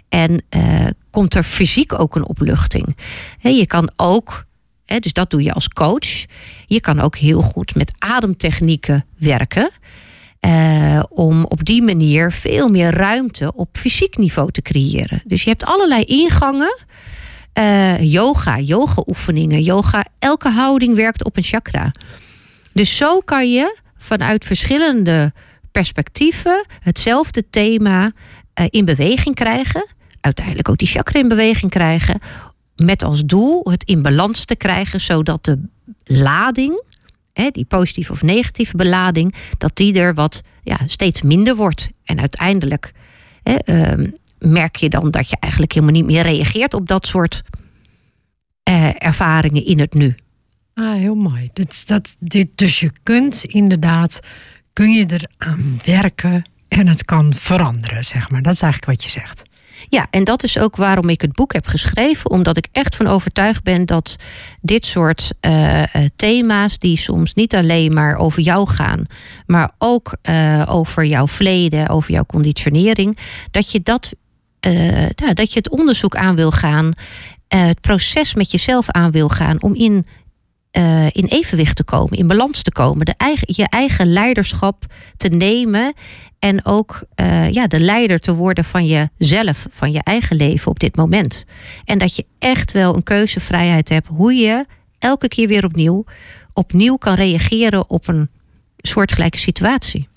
En uh, komt er fysiek ook een opluchting. je kan ook, dus dat doe je als coach... je kan ook heel goed met ademtechnieken werken... Uh, om op die manier veel meer ruimte op fysiek niveau te creëren. Dus je hebt allerlei ingangen uh, yoga, yoga-oefeningen, yoga. Elke houding werkt op een chakra. Dus zo kan je vanuit verschillende perspectieven hetzelfde thema uh, in beweging krijgen. Uiteindelijk ook die chakra in beweging krijgen. Met als doel het in balans te krijgen, zodat de lading, hè, die positieve of negatieve belading, dat die er wat ja, steeds minder wordt. En uiteindelijk hè, uh, merk je dan dat je eigenlijk helemaal niet meer reageert op dat soort eh, ervaringen in het nu. Ah, heel mooi. Dat, dat, dit, dus je kunt inderdaad, kun je eraan werken en het kan veranderen, zeg maar. Dat is eigenlijk wat je zegt. Ja, en dat is ook waarom ik het boek heb geschreven. Omdat ik echt van overtuigd ben dat dit soort uh, thema's, die soms niet alleen maar over jou gaan, maar ook uh, over jouw verleden, over jouw conditionering, dat je dat nou, dat je het onderzoek aan wil gaan, uh, het proces met jezelf aan wil gaan om in, uh, in evenwicht te komen, in balans te komen, de eigen, je eigen leiderschap te nemen en ook ja, de leider te worden van jezelf, van je eigen leven op dit moment. En dat je echt wel een keuzevrijheid hebt hoe je elke keer weer opnieuw, opnieuw kan reageren op een soortgelijke situatie.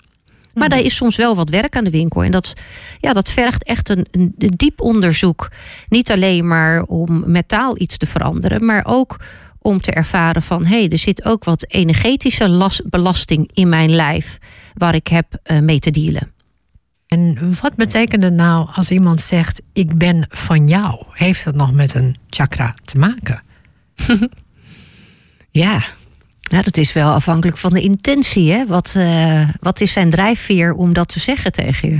Maar daar is soms wel wat werk aan de winkel. En dat, ja, dat vergt echt een, een, diep onderzoek. Niet alleen maar om met taal iets te veranderen, maar ook om te ervaren van hé, hey, er zit ook wat energetische belasting in mijn lijf waar ik heb uh, mee te dealen. En wat betekent het nou als iemand zegt: Ik ben van jou? Heeft dat nog met een chakra te maken? ja, nou, dat is wel afhankelijk van de intentie. Hè? Wat, uh, wat is zijn drijfveer om dat te zeggen tegen je?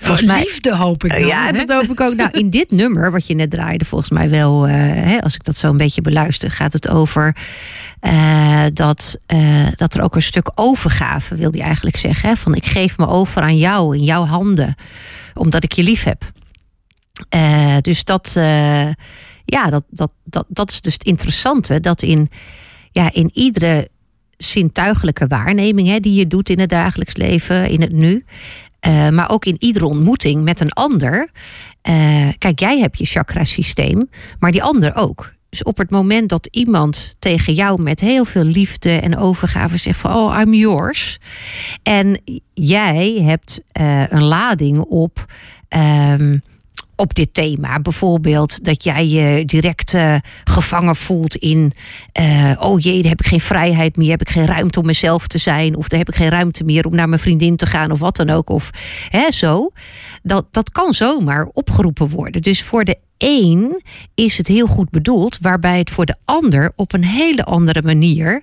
Volgens mij, liefde hoop ik dan, Ja, hè? dat hoop ik ook. Nou, in dit nummer, wat je net draaide, volgens mij wel... Uh, hè, als ik dat zo een beetje beluister, gaat het over... Uh, dat, dat er ook een stuk overgave, wil hij eigenlijk zeggen. Hè? Van ik geef me over aan jou, in jouw handen. Omdat ik je lief heb. dus dat, ja, dat, dat, dat, dat is dus het interessante. Dat in ja, in iedere zintuigelijke waarneming hè, die je doet in het dagelijks leven, in het nu. Uh, maar ook in iedere ontmoeting met een ander. Uh, kijk, jij hebt je chakra-systeem, maar die ander ook. Dus op het moment dat iemand tegen jou met heel veel liefde en overgave zegt van oh, I'm yours. En jij hebt uh, een lading op. Um, op dit thema. Bijvoorbeeld dat jij je direct uh, gevangen voelt in... Uh, oh jee, daar heb ik geen vrijheid meer, heb ik geen ruimte om mezelf te zijn... of daar heb ik geen ruimte meer om naar mijn vriendin te gaan of wat dan ook. Of hè, zo. Dat, dat kan zomaar opgeroepen worden. Dus voor de een is het heel goed bedoeld... waarbij het voor de ander op een hele andere manier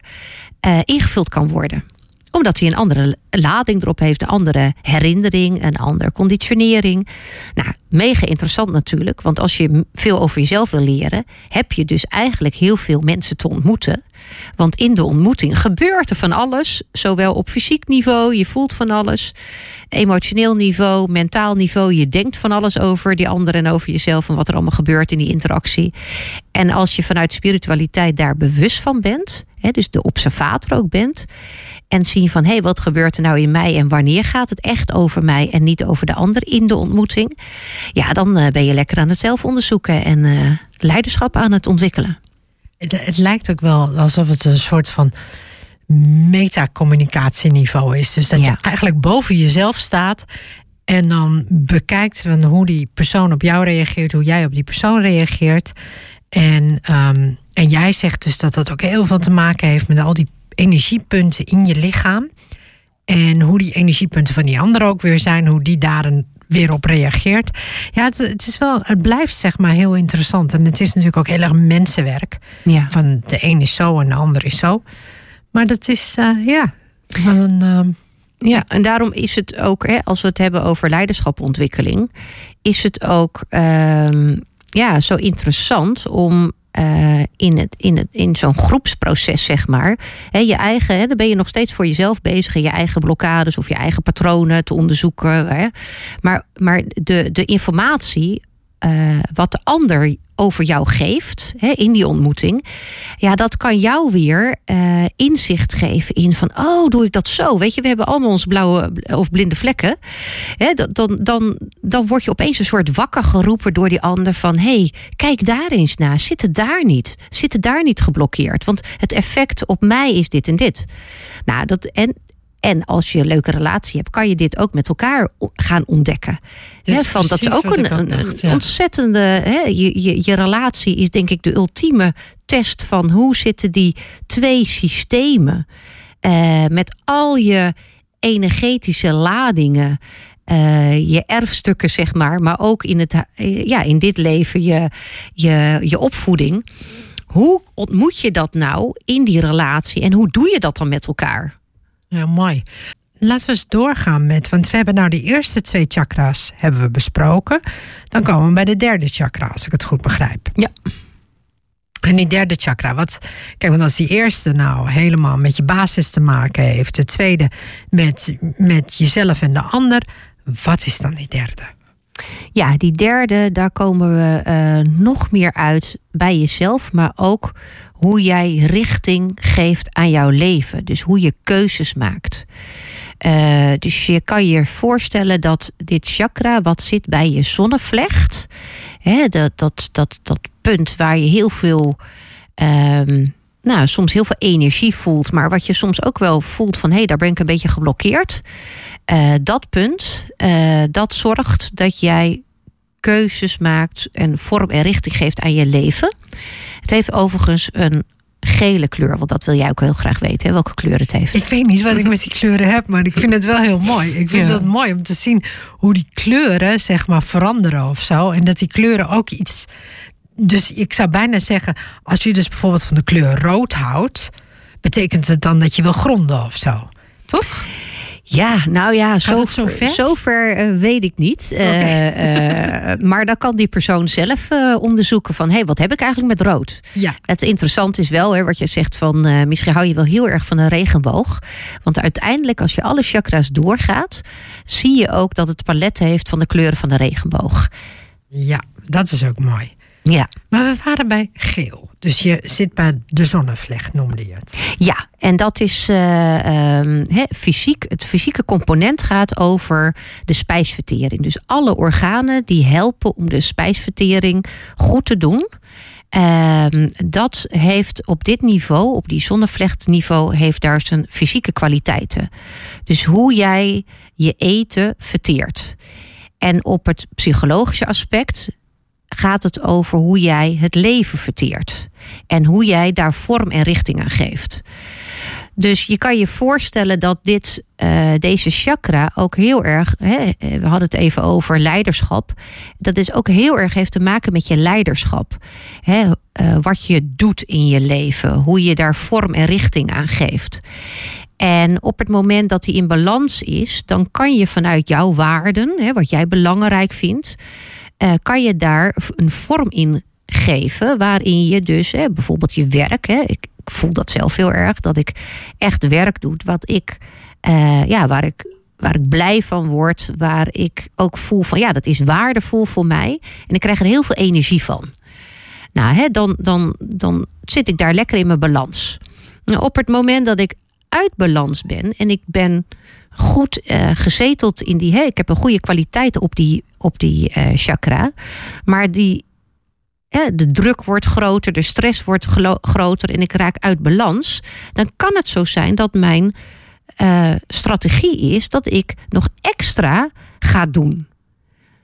uh, ingevuld kan worden omdat hij een andere lading erop heeft, een andere herinnering, een andere conditionering. Nou, mega interessant natuurlijk, want als je veel over jezelf wil leren, heb je dus eigenlijk heel veel mensen te ontmoeten. Want in de ontmoeting gebeurt er van alles, zowel op fysiek niveau, je voelt van alles, emotioneel niveau, mentaal niveau, je denkt van alles over die ander en over jezelf en wat er allemaal gebeurt in die interactie. En als je vanuit spiritualiteit daar bewust van bent, dus de observator ook bent, en zien van hé, hey, wat gebeurt er nou in mij en wanneer gaat het echt over mij en niet over de ander in de ontmoeting? Ja, dan eh, ben je lekker aan het zelf onderzoeken en uh, leiderschap aan het ontwikkelen. Het, het, lijkt ook wel alsof het een soort van metacommunicatieniveau is. Dus dat je eigenlijk boven jezelf staat en dan bekijkt van hoe die persoon op jou reageert, hoe jij op die persoon reageert. En, um, en jij zegt dus dat dat ook heel veel te maken heeft met al die energiepunten in je lichaam. En hoe die energiepunten van die ander ook weer zijn, hoe die daar een, weer op reageert. Ja, het, het, is wel, het blijft zeg maar heel interessant. En het is natuurlijk ook heel erg mensenwerk. Ja. Van de een is zo en de ander is zo. Maar dat is, uh, ja, een. Uh... Ja, en daarom is het ook, hè, als we het hebben over leiderschapontwikkeling, is het ook uh, ja, zo interessant om uh, in, het, in, het, in zo'n groepsproces, zeg maar. Je eigen, he, dan ben je nog steeds voor jezelf bezig. En je eigen blokkades of je eigen patronen te onderzoeken. Maar, maar de, de informatie uh, wat de ander over jou geeft hè, in die ontmoeting, ja, dat kan jou weer uh, inzicht geven in van, oh, doe ik dat zo? Weet je, we hebben allemaal onze blauwe of blinde vlekken. Hè, dan, dan, dan word je opeens een soort wakker geroepen door die ander van, hey, kijk daar eens naar. Zit het daar niet? Zit het daar niet geblokkeerd? Want het effect op mij is dit en dit. Nou, dat, en en als je een leuke relatie hebt, kan je dit ook met elkaar gaan ontdekken. Dat is, dat is ook een, een ontzettende. Hè, je, je, je relatie is denk ik de ultieme test van hoe zitten die twee systemen. Uh, met al je energetische ladingen. Uh, je erfstukken, zeg maar, maar ook in, het, uh, ja, in dit leven je, je, je opvoeding. Hoe ontmoet je dat nou in die relatie en hoe doe je dat dan met elkaar? Ja, mooi. Laten we eens doorgaan met, want we hebben nou de eerste twee chakra's hebben we besproken. Dan komen we bij de derde chakra, als ik het goed begrijp. Ja. En die derde chakra, wat, kijk, want als die eerste nou helemaal met je basis te maken heeft, de tweede met, met jezelf en de ander, wat is dan die derde? Ja, die derde, daar komen we uh, nog meer uit bij jezelf, maar ook hoe jij richting geeft aan jouw leven. Dus hoe je keuzes maakt. Uh, dus je kan je voorstellen dat dit chakra, wat zit bij je zonnevlecht, hè, dat, dat, dat, dat punt waar je heel veel, um, nou, soms heel veel energie voelt, maar wat je soms ook wel voelt van hé, hey, daar ben ik een beetje geblokkeerd. Uh, dat punt, uh, dat zorgt dat jij keuzes maakt en vorm en richting geeft aan je leven. Het heeft overigens een gele kleur. Want dat wil jij ook heel graag weten, hè, welke kleur het heeft. Ik weet niet wat ik met die kleuren heb, maar ik vind het wel heel mooi. Ik vind het mooi om te zien hoe die kleuren, zeg maar, veranderen of zo. En dat die kleuren ook iets. Dus ik zou bijna zeggen, als je dus bijvoorbeeld van de kleur rood houdt, betekent het dan dat je wil gronden of zo? Toch? Ja, nou ja, zo, zo ver, zover uh, weet ik niet. Okay. Uh, uh, maar dan kan die persoon zelf onderzoeken van... hé, hey, wat heb ik eigenlijk met rood? Ja. Het interessante is wel, hè, wat je zegt van... misschien hou je wel heel erg van een regenboog. Want uiteindelijk, als je alle chakra's doorgaat... zie je ook dat het palet heeft van de kleuren van de regenboog. Ja, dat is ook mooi. Ja. Maar we waren bij geel. Dus je zit bij de zonnevlecht, noemde je het. Ja, en dat is uh, um, he, fysiek. Het fysieke component gaat over de spijsvertering. Dus alle organen die helpen om de spijsvertering goed te doen. Uh, dat heeft op dit niveau, op die zonnevlechtniveau, heeft daar zijn fysieke kwaliteiten. Dus hoe jij je eten verteert. En op het psychologische aspect gaat het over hoe jij het leven verteert. En hoe jij daar vorm en richting aan geeft. Dus je kan je voorstellen dat dit, uh, deze chakra ook heel erg. Hè, we hadden het even over leiderschap. Dat is ook heel erg heeft te maken met je leiderschap. Hè, uh, wat je doet in je leven. Hoe je daar vorm en richting aan geeft. En op het moment dat die in balans is, dan kan je vanuit jouw waarden, hè, wat jij belangrijk vindt, uh, kan je daar een vorm in geven waarin je dus hè, bijvoorbeeld je werk, hè, ik, ik, voel dat zelf heel erg, dat ik echt werk doe wat ik, uh, ja, waar ik waar ik blij van word, waar ik ook voel van ja, dat is waardevol voor mij en ik krijg er heel veel energie van. Nou, hè, dan, dan, dan zit ik daar lekker in mijn balans. Nou, op het moment dat ik uit balans ben en ik ben goed uh, gezeteld in die. Hè, ik heb een goede kwaliteit op die, op die uh, chakra. Maar die, de druk wordt groter, de stress wordt groter en ik raak uit balans. Dan kan het zo zijn dat mijn uh, strategie is dat ik nog extra ga doen.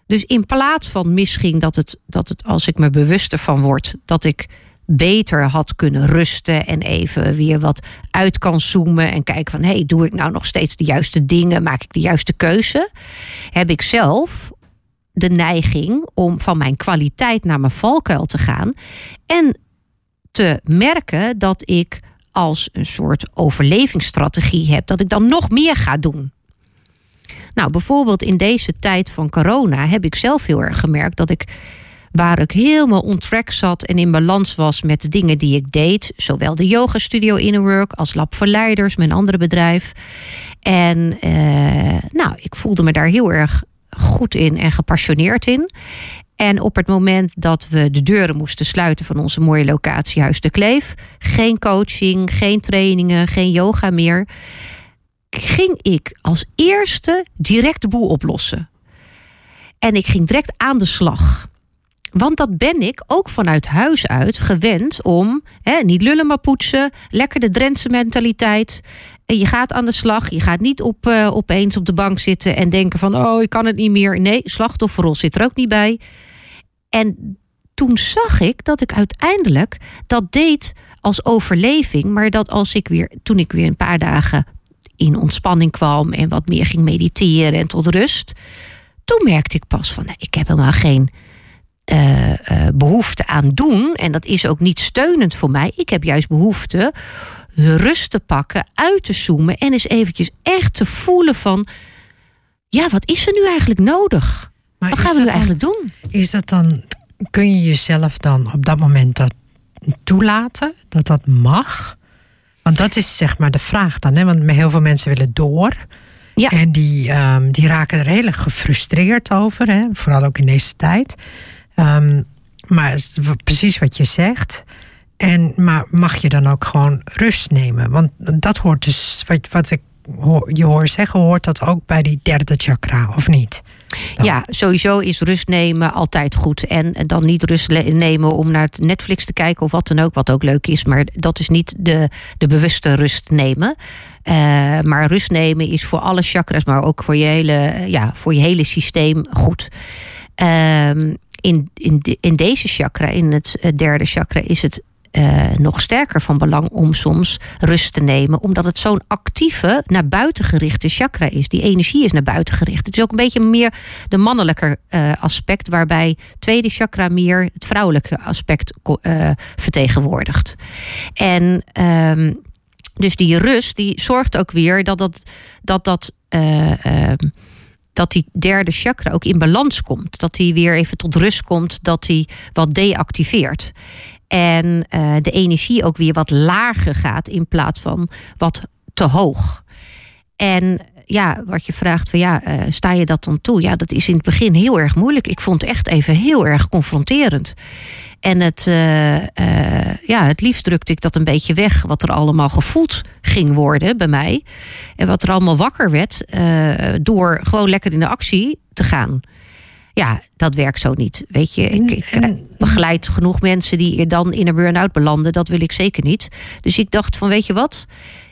Dus in plaats van misschien dat het, dat het als ik me bewuster van word, dat ik beter had kunnen rusten en even weer wat uit kan zoomen en kijken van hey, doe ik nou nog steeds de juiste dingen, maak ik de juiste keuze, heb ik zelf de neiging om van mijn kwaliteit naar mijn valkuil te gaan en te merken dat ik als een soort overlevingsstrategie heb dat ik dan nog meer ga doen. Nou, bijvoorbeeld in deze tijd van corona heb ik zelf heel erg gemerkt dat ik waar ik helemaal on track zat en in balans was met de dingen die ik deed. Zowel de yoga studio Inner Work als Lab voor Leiders, mijn andere bedrijf. En uh, nou, ik voelde me daar heel erg goed in en gepassioneerd in. En op het moment dat we de deuren moesten sluiten van onze mooie locatie Huis de Kleef, geen coaching, geen trainingen, geen yoga meer, ging ik als eerste direct de boel oplossen. En ik ging direct aan de slag. Want dat ben ik ook vanuit huis uit gewend om hè, niet lullen maar poetsen. Lekker de Drentse mentaliteit. En je gaat aan de slag. Je gaat niet op, uh, opeens op de bank zitten en denken van oh, ik kan het niet meer. Nee, slachtofferrol zit er ook niet bij. En toen zag ik dat ik uiteindelijk dat deed als overleving. Maar dat als ik weer, toen ik weer een paar dagen in ontspanning kwam en wat meer ging mediteren en tot rust. Toen merkte ik pas van nee, ik heb helemaal geen uh, uh, behoefte aan doen. En dat is ook niet steunend voor mij. Ik heb juist behoefte de rust te pakken, uit te zoomen en eens eventjes echt te voelen van, ja, wat is er nu eigenlijk nodig? Maar wat gaan we nu dan, eigenlijk doen? Is dat dan, kun je jezelf dan op dat moment dat toelaten, dat dat mag? Want dat is zeg maar de vraag dan, hè? want heel veel mensen willen door. Ja. En die, um, die raken er heel erg gefrustreerd over, hè? vooral ook in deze tijd. Um, maar precies wat je zegt. En, maar mag je dan ook gewoon rust nemen? Want dat hoort dus, wat, wat ik je hoor zeggen, hoort dat ook bij die derde chakra, of niet? Ja, sowieso is rust nemen altijd goed. En dan niet rust nemen om naar Netflix te kijken of wat dan ook, wat ook leuk is. Maar dat is niet de, de bewuste rust nemen. Uh, maar rust nemen is voor alle chakras, maar ook voor je hele, ja, voor je hele systeem goed. Uh, in, in, in deze chakra, in het eh, derde chakra, is het uh, nog sterker van belang om soms rust te nemen, omdat het zo'n actieve, naar buiten gerichte chakra is. Die energie is naar buiten gericht. Het is ook een beetje meer de mannelijke uh, aspect, waarbij tweede chakra meer het vrouwelijke aspect vertegenwoordigt. En um, dus die rust, die zorgt ook weer dat dat. dat, dat dat die derde chakra ook in balans komt. Dat hij weer even tot rust komt, dat hij wat deactiveert. En uh, de energie ook weer wat lager gaat in plaats van wat te hoog. En ja, wat je vraagt van ja, uh, sta je dat dan toe? Ja, dat is in het begin heel erg moeilijk. Ik vond het echt even heel erg confronterend. En het, uh, uh, ja, het liefst drukte ik dat een beetje weg, wat er allemaal gevoeld ging worden bij mij. En wat er allemaal wakker werd, door gewoon lekker in de actie te gaan. Ja, dat werkt zo niet. Weet je, ik, ik begeleid genoeg mensen die dan in een burn-out belanden. Dat wil ik zeker niet. Dus ik dacht van, weet je wat?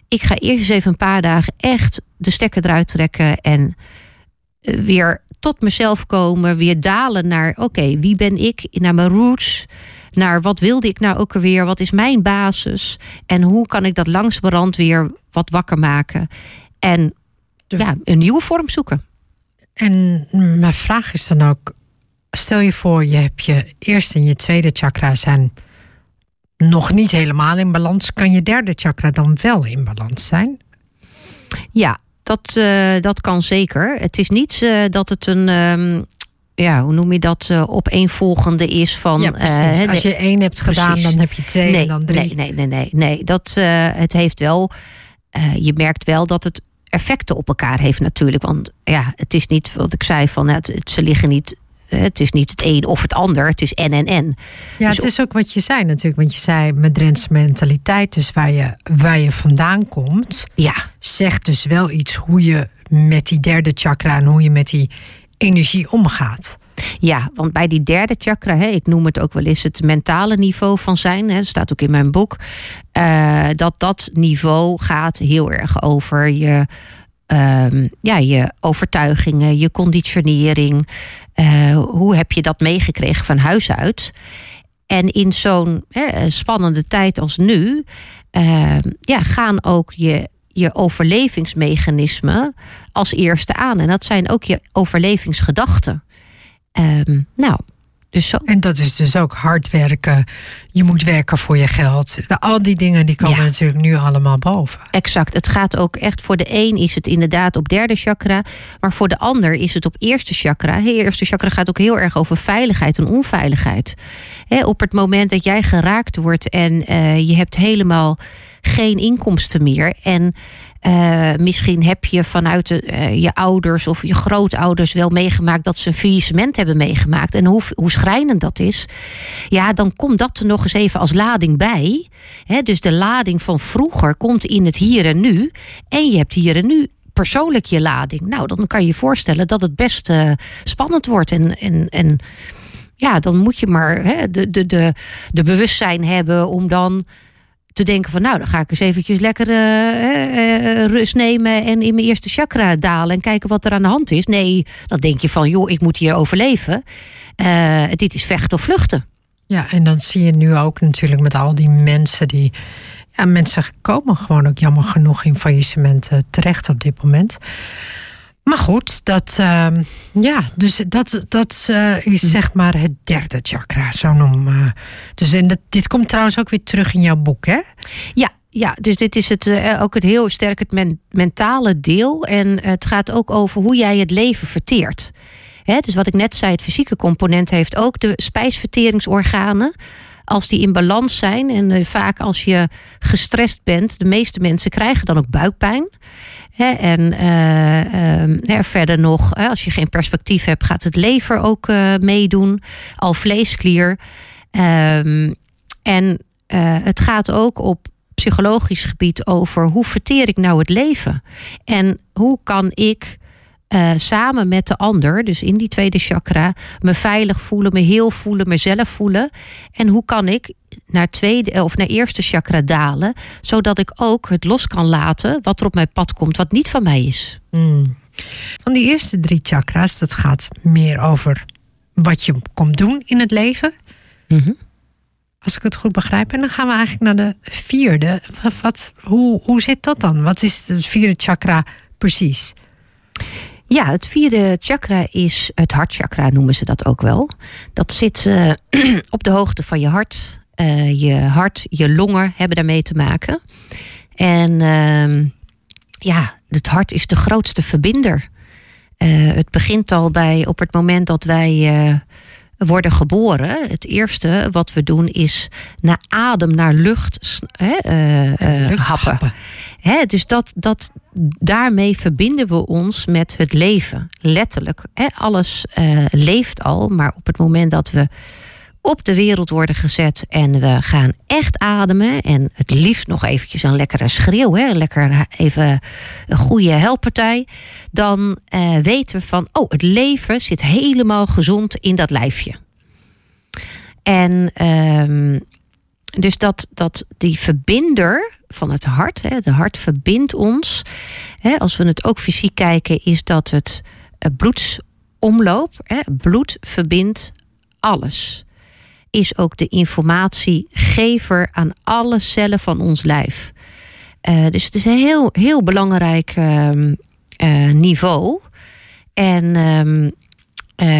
Ik ga eerst eens even een paar dagen echt de stekker eruit trekken en eh, weer tot mezelf komen, weer dalen naar oké, wie ben ik, naar mijn roots, naar wat wilde ik nou ook alweer, wat is mijn basis en hoe kan ik dat langzamerhand weer wat wakker maken en ja, een nieuwe vorm zoeken. En mijn vraag is dan ook: stel je voor, je hebt je eerste en je tweede chakra zijn nog niet helemaal in balans. Kan je derde chakra dan wel in balans zijn? Ja, dat, uh, dat kan zeker. Het is niet uh, dat het een. Um, ja, hoe noem je dat? Uh, opeenvolgende is van. Ja. Als je één hebt gedaan, precies. dan heb je twee nee, en dan drie. Nee, nee, nee, nee. nee. Dat, het heeft wel. je merkt wel dat het effecten op elkaar heeft natuurlijk. Want ja, het is niet wat ik zei van het, het, ze liggen niet. Het is niet het een of het ander, het is en en en. Ja, dus het is ook wat je zei natuurlijk. Want je zei met Drentse mentaliteit, dus waar je, waar je vandaan komt. Ja. Zegt dus wel iets hoe je met die derde chakra en hoe je met die energie omgaat. Ja, want bij die derde chakra, hè, ik noem het ook wel eens het mentale niveau van zijn, hè, staat ook in mijn boek, uh, dat dat niveau gaat heel erg over je, uh, ja, je overtuigingen, je conditionering. Uh, hoe heb je dat meegekregen van huis uit? En in zo'n spannende tijd als nu, ehm, ja, gaan ook je je overlevingsmechanismen als eerste aan. En dat zijn ook je overlevingsgedachten. Um, nou, dus zo. En dat is dus ook hard werken. Je moet werken voor je geld. Al die dingen die komen natuurlijk nu allemaal boven. Exact. Het gaat ook echt voor de een is het inderdaad op derde chakra. Maar voor de ander is het op eerste chakra. Het eerste chakra gaat ook heel erg over veiligheid en onveiligheid. op het moment dat jij geraakt wordt en uh, je hebt helemaal geen inkomsten meer. En uh, misschien heb je vanuit de, uh, je ouders of je grootouders wel meegemaakt dat ze een faillissement hebben meegemaakt. En hoe, hoe schrijnend dat is. Ja, dan komt dat er nog eens even als lading bij. Dus de lading van vroeger komt in het hier en nu. En je hebt hier en nu persoonlijk je lading. Nou, dan kan je je voorstellen dat het best uh, spannend wordt. En, en, en ja, dan moet je maar de, de, de, de bewustzijn hebben om dan te denken van nou, dan ga ik eens eventjes lekker uh, rust nemen en in mijn eerste chakra dalen en kijken wat er aan de hand is. Nee, dan denk je van joh, ik moet hier overleven. Dit is vechten of vluchten. Ja, en dan zie je nu ook natuurlijk met al die mensen die. Ja, mensen komen gewoon ook jammer genoeg in faillissementen terecht op dit moment. Maar goed, dat, uh, ja, dus dat, dat uh, is zeg maar het derde chakra, zo noem. Uh, dus en dat, dit komt trouwens ook weer terug in jouw boek, hè? Ja, ja, dus dit is het, uh, ook het heel sterk het men, mentale deel. En het gaat ook over hoe jij het leven verteert. Hè, dus wat ik net zei, het fysieke component heeft ook de spijsverteringsorganen. Als die in balans zijn en vaak als je gestrest bent, de meeste mensen krijgen dan ook buikpijn en uh, verder nog, als je geen perspectief hebt, gaat het lever ook uh, meedoen. Al vleesklier. Ehm, en uh, het gaat ook op psychologisch gebied over hoe verteer ik nou het leven? En hoe kan ik uh, samen met de ander, dus in die tweede chakra, me veilig voelen, me heel voelen, mezelf voelen. En hoe kan ik naar tweede of naar eerste chakra dalen, zodat ik ook het los kan laten wat er op mijn pad komt, wat niet van mij is. Mm. Van die eerste drie chakra's, dat gaat meer over wat je komt doen in het leven. Mm -hmm. als ik het goed begrijp. En dan gaan we eigenlijk naar de vierde. Wat, hoe, hoe zit dat dan? Wat is het vierde chakra precies? Ja, het vierde chakra is het hartchakra, noemen ze dat ook wel. Dat zit uh, op de hoogte van je hart. Uh, je hart, je longen hebben daarmee te maken. En uh, ja, het hart is de grootste verbinder. Uh, het begint al bij op het moment dat wij worden geboren. Het eerste wat we doen is naar adem, naar lucht, hè, happen. Hè, dus dat, dat, daarmee verbinden we ons met het leven. Letterlijk. Hè, alles uh, leeft al, maar op het moment dat we op de wereld worden gezet en we gaan echt ademen en het liefst nog eventjes een lekkere schreeuw, hè, lekker even een goede helpartij, dan uh, weten we van, oh, het leven zit helemaal gezond in dat lijfje. En um, dus dat, dat die verbinder van het hart, hè, de hart verbindt ons. Hè, als we het ook fysiek kijken, is dat het eh, bloedsomloop, hè, bloed verbindt alles. Is ook de informatiegever aan alle cellen van ons lijf. Uh, dus het is een heel, heel belangrijk uh, uh, niveau. En um,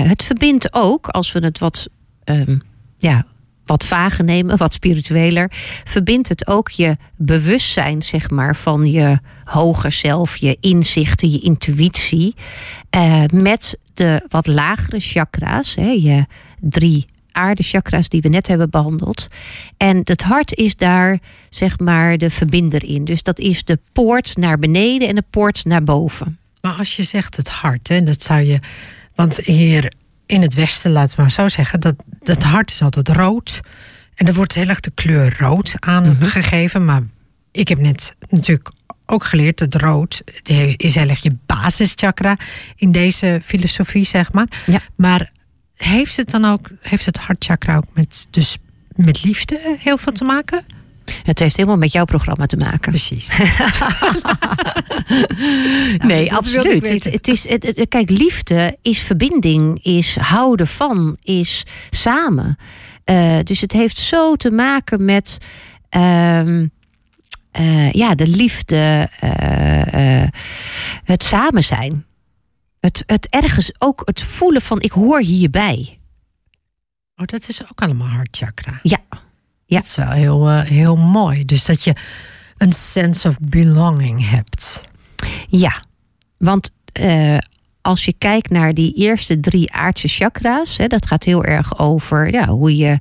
het verbindt ook, als we het wat um, ja, wat vager nemen, wat spiritueler, verbindt het ook je bewustzijn, zeg maar, van je hoger zelf, je inzichten, je intuïtie, eh, met de wat lagere chakra's, hè, je drie aardechakra's die we net hebben behandeld. En het hart is daar, zeg maar, de verbinder in. Dus dat is de poort naar beneden en de poort naar boven. Maar als je zegt het hart, hè, dat zou je. Want hier in het Westen, laat maar zo zeggen, dat het hart is altijd rood. En er wordt heel erg de kleur rood aangegeven. Mhm. Maar ik heb net natuurlijk ook geleerd dat rood is heel erg je basischakra in deze filosofie, zeg maar. Ja. Maar heeft het dan ook, heeft het hartchakra ook met, dus met liefde heel veel te maken? Het heeft helemaal met jouw programma te maken. Precies. nee, absoluut. Het, het, is, het, kijk, liefde is verbinding, is houden van, is samen. Uh, dus het heeft zo te maken met. Uh, uh, ja, de liefde, uh, het samen zijn. Het, het ergens ook het voelen van ik hoor hierbij. Oh, dat is ook allemaal hartchakra. Ja. Ja. Dat is wel heel, uh, heel mooi. Dus dat je een sense of belonging hebt. Ja, want uh, als je kijkt naar die eerste drie aardse chakra's, hè, dat gaat heel erg over ja, hoe, je,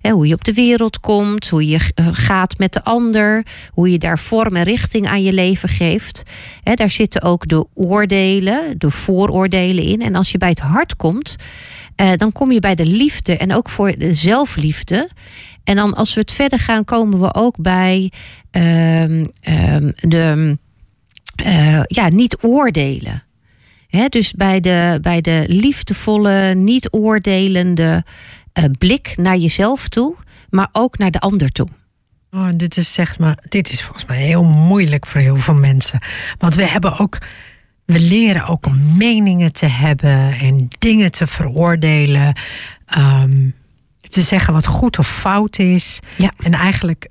hè, hoe je op de wereld komt, hoe je gaat met de ander, hoe je daar vorm en richting aan je leven geeft. Hè, daar zitten ook de oordelen, de vooroordelen in. En als je bij het hart komt, uh, dan kom je bij de liefde en ook voor de zelfliefde. En dan als we het verder gaan, komen we ook bij uh, uh, de uh, ja, niet oordelen. He, dus bij de, bij de liefdevolle, niet oordelende uh, blik naar jezelf toe, maar ook naar de ander toe. Oh, dit is zeg maar, dit is volgens mij heel moeilijk voor heel veel mensen. Want we hebben ook, we leren ook om meningen te hebben en dingen te veroordelen. Um, te zeggen wat goed of fout is. Ja. En eigenlijk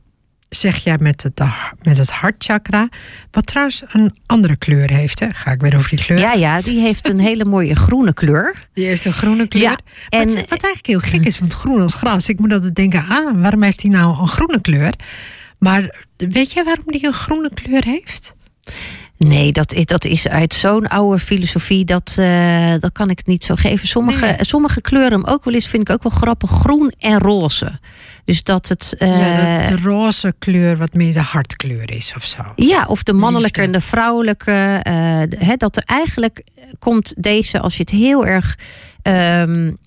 zeg jij met het, met het hartchakra, wat trouwens een andere kleur heeft. Hè? Ga ik weer over die kleur? Ja, ja, die heeft een hele mooie groene kleur. Die heeft een groene kleur. Ja, en, wat, wat eigenlijk heel gek is, want groen als gras. Ik moet altijd denken, ah, waarom heeft hij nou een groene kleur? Maar weet jij waarom die een groene kleur heeft? Nee, dat, dat is uit zo'n oude filosofie. Dat, uh, dat kan ik niet zo geven. Sommige, nee. sommige kleuren ook wel eens vind ik ook wel grappig. Groen en roze. Dus dat het. Uh, ja, de, de, roze kleur wat meer de hartkleur is of zo. Ja, of de mannelijke Liefde. en de vrouwelijke. Uh, he, dat er eigenlijk komt deze, als je het heel erg. Um,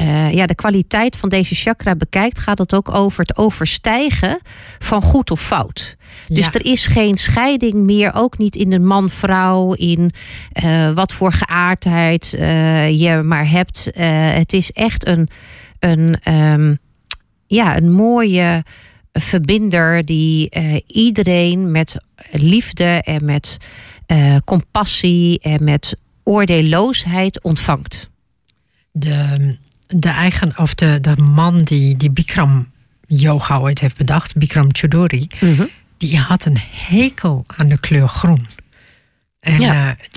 uh, ja, de kwaliteit van deze chakra bekijkt, gaat het ook over het overstijgen van goed of fout. Dus ja. er is geen scheiding meer, ook niet in de man-vrouw, in uh, wat voor geaardheid uh, je maar hebt. het is echt een, een, um, ja, een mooie verbinder die iedereen met liefde en met compassie en met oordeelloosheid ontvangt. De, de eigen, of de, de man die, die Bikram yoga ooit heeft bedacht, Bikram Choudhury, Mhm. die had een hekel aan de kleur groen. En Ja.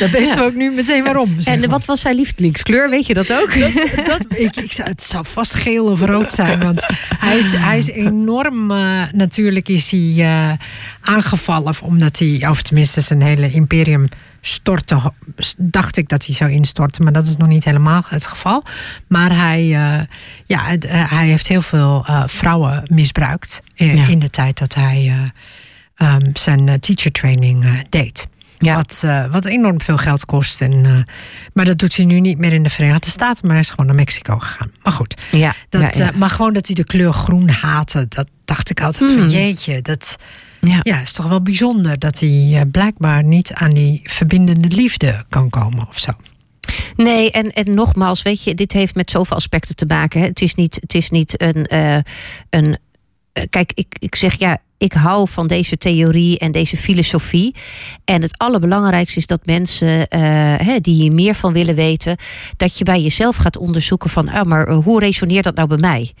dan weten Ja. we ook nu meteen waarom. zeg en maar. wat was zijn lievelingskleur? Weet je dat ook? dat, ik, ik, zou- het zou vast geel of rood zijn. Want hij is, hij is enorm. eh, natuurlijk is hij eh, aangevallen. Omdat hij, of tenminste zijn hele imperium stortte. Dacht ik dat hij zou instorten. Maar dat is nog niet helemaal het geval. Maar hij, ja, hij heeft heel veel vrouwen misbruikt. Ja. In de tijd dat hij eh, ehm, zijn eh, teacher training eh, deed. Ja. Wat, eh, wat enorm veel geld kost. En, maar dat doet hij nu niet meer in de Verenigde Staten, maar hij is gewoon naar Mexico gegaan. Maar goed, Ja, dat, ja, ja. maar gewoon dat hij de kleur groen haatte, dat dacht ik altijd van Hmm. jeetje, dat ja. ja, is toch wel bijzonder dat hij blijkbaar niet aan die verbindende liefde kan komen of zo. Nee, en, en nogmaals, weet je, dit heeft met zoveel aspecten te maken. Hè. Het is niet, het is niet een. een kijk, ik, ik zeg ja, ik hou van deze theorie en deze filosofie. En het allerbelangrijkste is dat mensen eh, die hier meer van willen weten, dat je bij jezelf gaat onderzoeken van, ah, maar eh, hoe resoneert dat nou bij mij?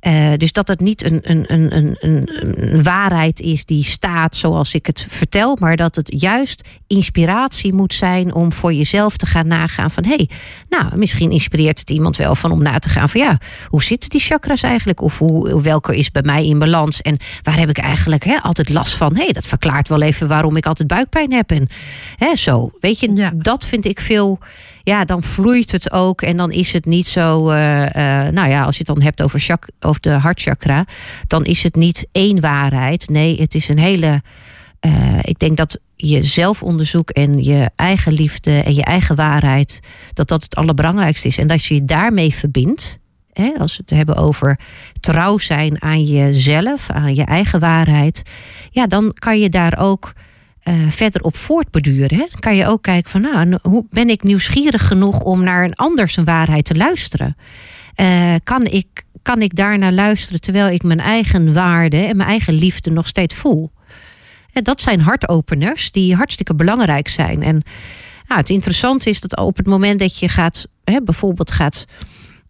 Eh, dus dat het niet een, een, een, een, een, een waarheid is die staat zoals ik het vertel, maar dat het juist inspiratie moet zijn om voor jezelf te gaan nagaan van hé, hey, nou, misschien inspireert het iemand wel van om na te gaan van ja, hoe zitten die chakras eigenlijk? Of hoe, welke is bij mij in balans? En waar heb ik eigenlijk hè, altijd last van? Hé, hey, dat verklaart wel even waarom ik altijd buikpijn heb. En hè, zo, weet je, Ja. dat vind ik veel ja, dan vloeit het ook. En dan is het niet zo. eh, eh, nou ja, als je het dan hebt over, chak over de hartchakra, dan is het niet één waarheid. Nee, het is een hele. eh, ik denk dat je zelfonderzoek en je eigen liefde en je eigen waarheid, dat dat het allerbelangrijkste is. En dat je je daarmee verbindt. Hè, als we het hebben over trouw zijn aan jezelf, aan je eigen waarheid. Ja, dan kan je daar ook eh, verder op voortborduren. Kan je ook kijken van, nou, hoe ben ik nieuwsgierig genoeg om naar een ander zijn waarheid te luisteren? Eh, kan, ik, kan ik daarnaar luisteren terwijl ik mijn eigen waarde en mijn eigen liefde nog steeds voel? En dat zijn hartopeners die hartstikke belangrijk zijn. En ja, het interessante is dat op het moment dat je gaat, hè, bijvoorbeeld gaat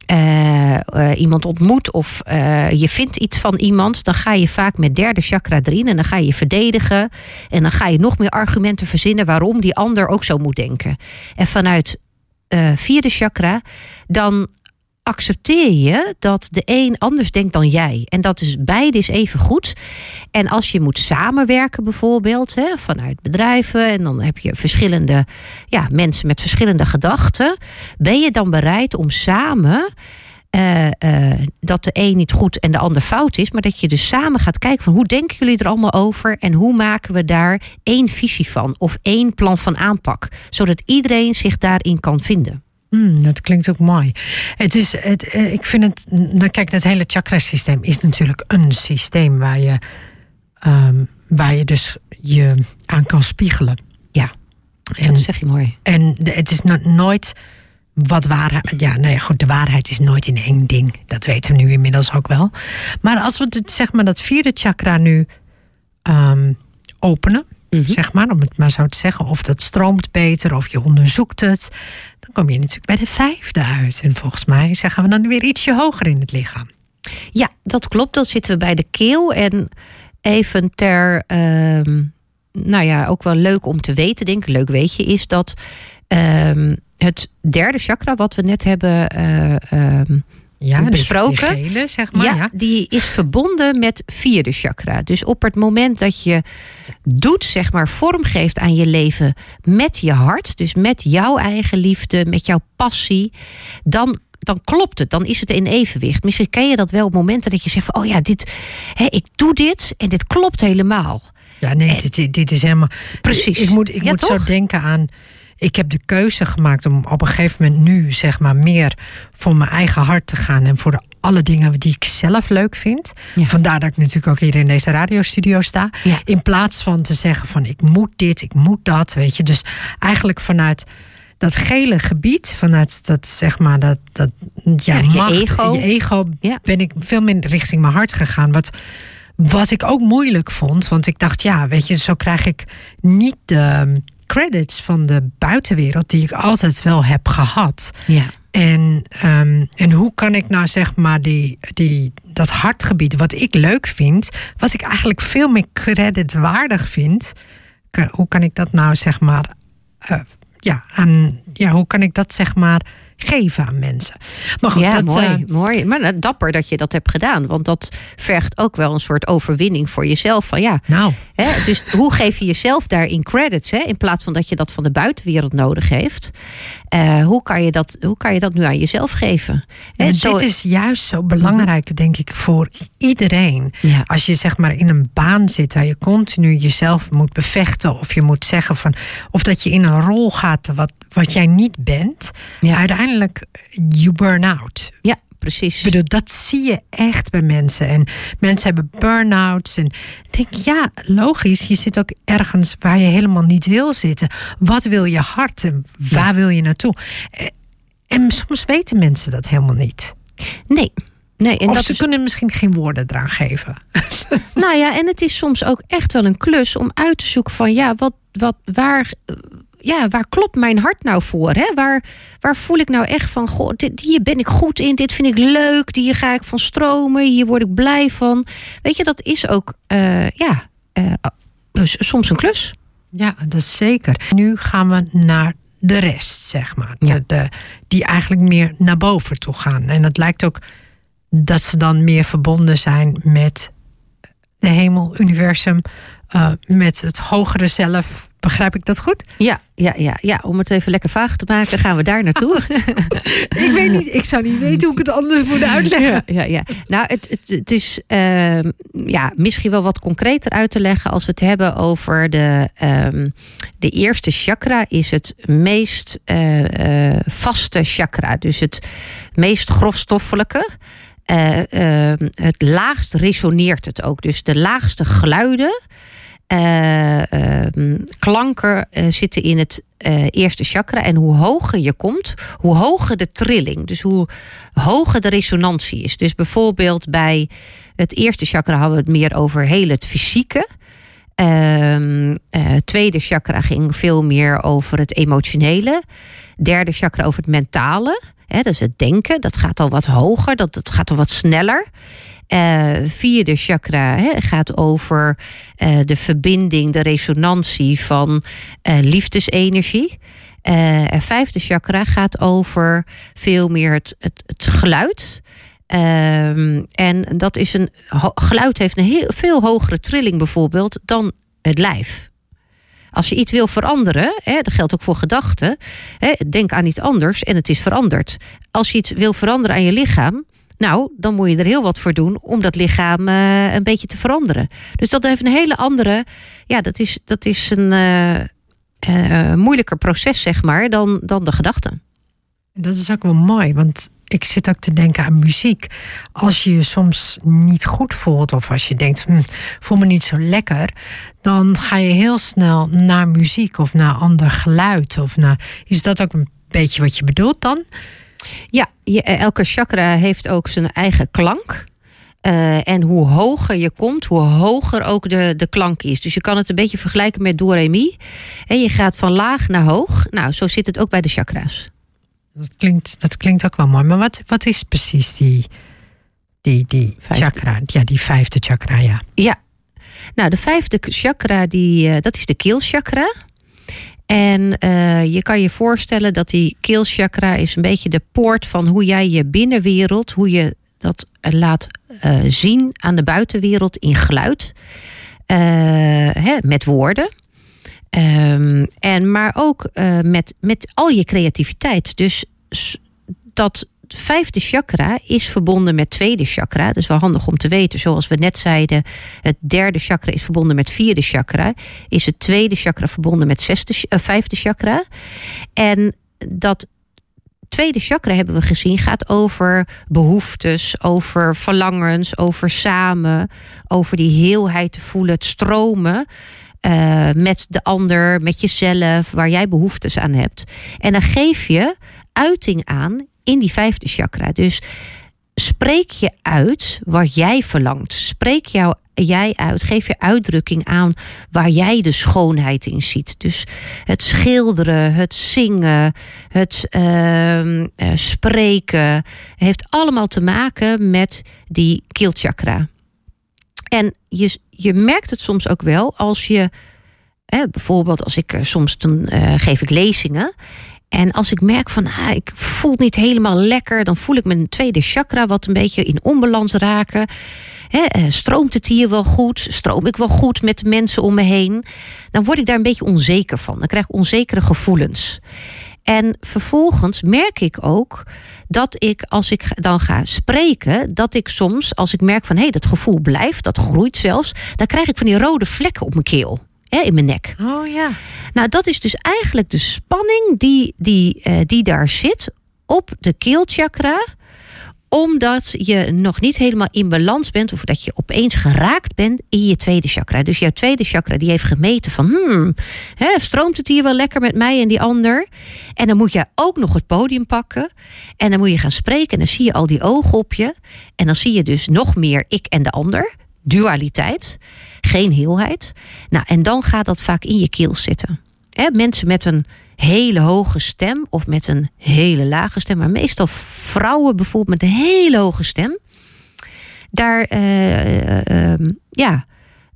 eh, eh, iemand ontmoet of eh, je vindt iets van iemand, dan ga je vaak met derde chakra erin en dan ga je verdedigen en dan ga je nog meer argumenten verzinnen waarom die ander ook zo moet denken. En vanuit vierde chakra, dan accepteer je dat de een anders denkt dan jij. En dat is beide is even goed. En als je moet samenwerken bijvoorbeeld, hè, vanuit bedrijven... en dan heb je verschillende ja, mensen met verschillende gedachten... ben je dan bereid om samen... eh, eh, dat de een niet goed en de ander fout is... maar dat je dus samen gaat kijken van hoe denken jullie er allemaal over... en hoe maken we daar één visie van of één plan van aanpak... zodat iedereen zich daarin kan vinden. Hmm, dat klinkt ook mooi. Het is, het, eh, ik vind het. Nou, kijk, dat hele chakra-systeem is natuurlijk een systeem waar je, ehm, waar je dus je aan kan spiegelen. Ja, En, dat zeg je mooi. en het is no- nooit wat waarheid. Ja, nou ja, goed, de waarheid is nooit in één ding. Dat weten we nu inmiddels ook wel. Maar als we het, zeg maar, dat vierde chakra nu ehm, openen, Mhm. zeg maar, om het maar zo te zeggen, of dat stroomt beter, of je onderzoekt het, dan kom je natuurlijk bij de vijfde uit. En volgens mij zeggen we dan weer ietsje hoger in het lichaam. Ja, dat klopt. Dan zitten we bij de keel. En even ter, ehm, nou ja, ook wel leuk om te weten, denk ik, leuk weetje, is dat ehm, het derde chakra, wat we net hebben ehm, Ja, die- Besproken. Gele, zeg maar. ja, Ja, die is verbonden met vierde chakra. Dus op het moment dat je doet, zeg maar, vorm geeft aan je leven met je hart, dus met jouw eigen liefde, met jouw passie, dan, dan klopt het. Dan is het in evenwicht. Misschien ken je dat wel op momenten dat je zegt van, oh ja, dit, hè, ik doe dit en dit klopt helemaal. ja nee, dit, dit- dit is helemaal. Precies. Ik moet, ik Ja, moet zo denken aan. Ik heb de keuze gemaakt om op een gegeven moment nu, zeg maar, meer voor mijn eigen hart te gaan. En voor de, alle dingen die ik zelf leuk vind. Ja. Vandaar dat ik natuurlijk ook hier in deze radiostudio sta. Ja. In plaats van te zeggen van ik moet dit, ik moet dat. Weet je, dus eigenlijk vanuit dat gele gebied, vanuit dat zeg maar dat, dat ja, Ja, je ego. je ego ben ik veel meer richting mijn hart gegaan. Wat, wat ik ook moeilijk vond, want ik dacht, ja, weet je, zo krijg ik niet de credits van de buitenwereld die ik altijd wel heb gehad. Ja. En, ehm, en hoe kan ik nou zeg maar die, die, dat hartgebied, wat ik leuk vind, wat ik eigenlijk veel meer creditwaardig vind, hoe kan ik dat nou zeg maar, uh, ja, aan, ja, hoe kan ik dat zeg maar geven aan mensen. Maar goed, ja, dat, mooi, uh, mooi. Maar nou, dapper dat je dat hebt gedaan. Want dat vergt ook wel een soort overwinning voor jezelf. Van ja, nou. Hè, dus hoe geef je jezelf daarin credits? Hè, in plaats van dat je dat van de buitenwereld nodig heeft. Uh, hoe, kan je dat, hoe kan je dat nu aan jezelf geven? Zo... Dit is juist zo belangrijk, denk ik, voor iedereen. Ja. Als je zeg maar in een baan zit waar je continu jezelf moet bevechten. Of je moet zeggen van. Of dat je in een rol gaat wat, wat jij niet bent. Ja. Uiteindelijk uiteindelijk you burn out. Ja, precies. Ik bedoel, dat zie je echt bij mensen. En mensen hebben burn-outs. En ik denk, ja, logisch. Je zit ook ergens waar je helemaal niet wil zitten. Wat wil je hart en waar wil je naartoe? En soms weten mensen dat helemaal niet. Nee. Nee, en of dat ze kunnen misschien geen woorden eraan geven. Nou ja, en het is soms ook echt wel een klus om uit te zoeken van ja, wat, wat, waar, ja, waar klopt mijn hart nou voor? Hè? Waar, waar voel ik nou echt van, goh, dit, hier ben ik goed in, dit vind ik leuk, hier ga ik van stromen, hier word ik blij van. Weet je, dat is ook, uh, ja, uh, soms een klus. Ja, dat is zeker. Nu gaan we naar de rest, zeg maar. Ja. De, die eigenlijk meer naar boven toe gaan. En het lijkt ook dat ze dan meer verbonden zijn met de hemel, universum, uh, met het hogere zelf, Begrijp ik dat goed? Ja, ja, ja, ja, om het even lekker vaag te maken, gaan we daar naartoe. ik weet niet, ik zou niet weten hoe ik het anders moet uitleggen. Ja, ja, Nou, het, het, het is uh, ja, misschien wel wat concreter uit te leggen als we het hebben over de, um, de eerste chakra, is het meest uh, uh, vaste chakra. Dus het meest grofstoffelijke. Uh, het laagst resoneert het ook. Dus de laagste geluiden klanken uh, zitten in het eh, eerste chakra. En hoe hoger je komt, hoe hoger de trilling. Dus hoe hoger de resonantie is. Dus bijvoorbeeld bij het eerste chakra hadden we het meer over heel het fysieke. Ehm, tweede chakra ging veel meer over het emotionele. Derde chakra over het mentale. Hè, dus het denken, dat gaat al wat hoger, dat, dat gaat al wat sneller. Uh, vierde chakra gaat over uh, de verbinding, de resonantie van uh, liefdesenergie. en vijfde chakra gaat over veel meer het, het, het geluid. Ehm, en dat is een geluid heeft een heel, veel hogere trilling bijvoorbeeld dan het lijf. Als je iets wil veranderen, hè, dat geldt ook voor gedachten, hè, denk aan iets anders en het is veranderd. Als je iets wil veranderen aan je lichaam, nou, dan moet je er heel wat voor doen om dat lichaam uh, een beetje te veranderen. Dus dat heeft een hele andere. Ja, dat is, dat is een uh, uh, moeilijker proces, zeg maar, dan, dan de gedachten. Dat is ook wel mooi, want ik zit ook te denken aan muziek. Als je je soms niet goed voelt of als je denkt, hm, voel me niet zo lekker, dan ga je heel snel naar muziek of naar ander geluid. Of naar, is dat ook een beetje wat je bedoelt dan? Ja, eh, elke chakra heeft ook zijn eigen klank. Uh, en hoe hoger je komt, hoe hoger ook de, de klank is. Dus je kan het een beetje vergelijken met do re mi. En je gaat van laag naar hoog. Nou, zo zit het ook bij de chakra's. Dat klinkt, dat klinkt ook wel mooi. Maar wat, wat is precies die, die, die chakra? Ja, die vijfde chakra, ja. Ja. Nou, de vijfde chakra, die, uh, dat is de keelchakra. En uh, je kan je voorstellen dat die keelchakra is een beetje de poort van hoe jij je binnenwereld, hoe je dat laat uh, zien aan de buitenwereld in geluid, uh, hè, met woorden. Um, en maar ook met, met al je creativiteit. Dus dat vijfde chakra is verbonden met tweede chakra. Dat is wel handig om te weten. Zoals we net zeiden, het derde chakra is verbonden met vierde chakra. Is het tweede chakra verbonden met zesde, uh, vijfde chakra. En dat tweede chakra hebben we gezien gaat over behoeftes, over verlangens, over samen, over die heelheid te voelen, het stromen. Uh, met de ander, met jezelf, waar jij behoeftes aan hebt. En dan geef je uiting aan in die vijfde chakra. Dus spreek je uit wat jij verlangt. Spreek jouw jij uit, geef je uitdrukking aan waar jij de schoonheid in ziet. Dus het schilderen, het zingen, het uh, spreken, heeft allemaal te maken met die keelchakra. En je, je merkt het soms ook wel als je, bijvoorbeeld als ik soms dan uh, geef ik lezingen. En als ik merk van ah, ik voel het niet helemaal lekker, dan voel ik mijn tweede chakra wat een beetje in onbalans raken. Eh, stroomt het hier wel goed? Stroom ik wel goed met de mensen om me heen? Dan word ik daar een beetje onzeker van. Dan krijg ik onzekere gevoelens. En vervolgens merk ik ook dat ik, als ik dan ga spreken, dat ik soms, als ik merk van hé, hey, dat gevoel blijft, dat groeit zelfs, dan krijg ik van die rode vlekken op mijn keel. Hè, in mijn nek. Oh ja. Nou, dat is dus eigenlijk de spanning die, die, uh, die daar zit op de keelchakra omdat je nog niet helemaal in balans bent of dat je opeens geraakt bent in je tweede chakra. Dus jouw tweede chakra die heeft gemeten van hmm, stroomt het hier wel lekker met mij en die ander. En dan moet je ook nog het podium pakken en dan moet je gaan spreken en dan zie je al die ogen op je. En dan zie je dus nog meer ik en de ander, dualiteit, geen heelheid. Nou, en dan gaat dat vaak in je keel zitten. Mensen met een hele hoge stem of met een hele lage stem, maar meestal vrouwen bijvoorbeeld met een hele hoge stem. Daar, uh, uh, ja,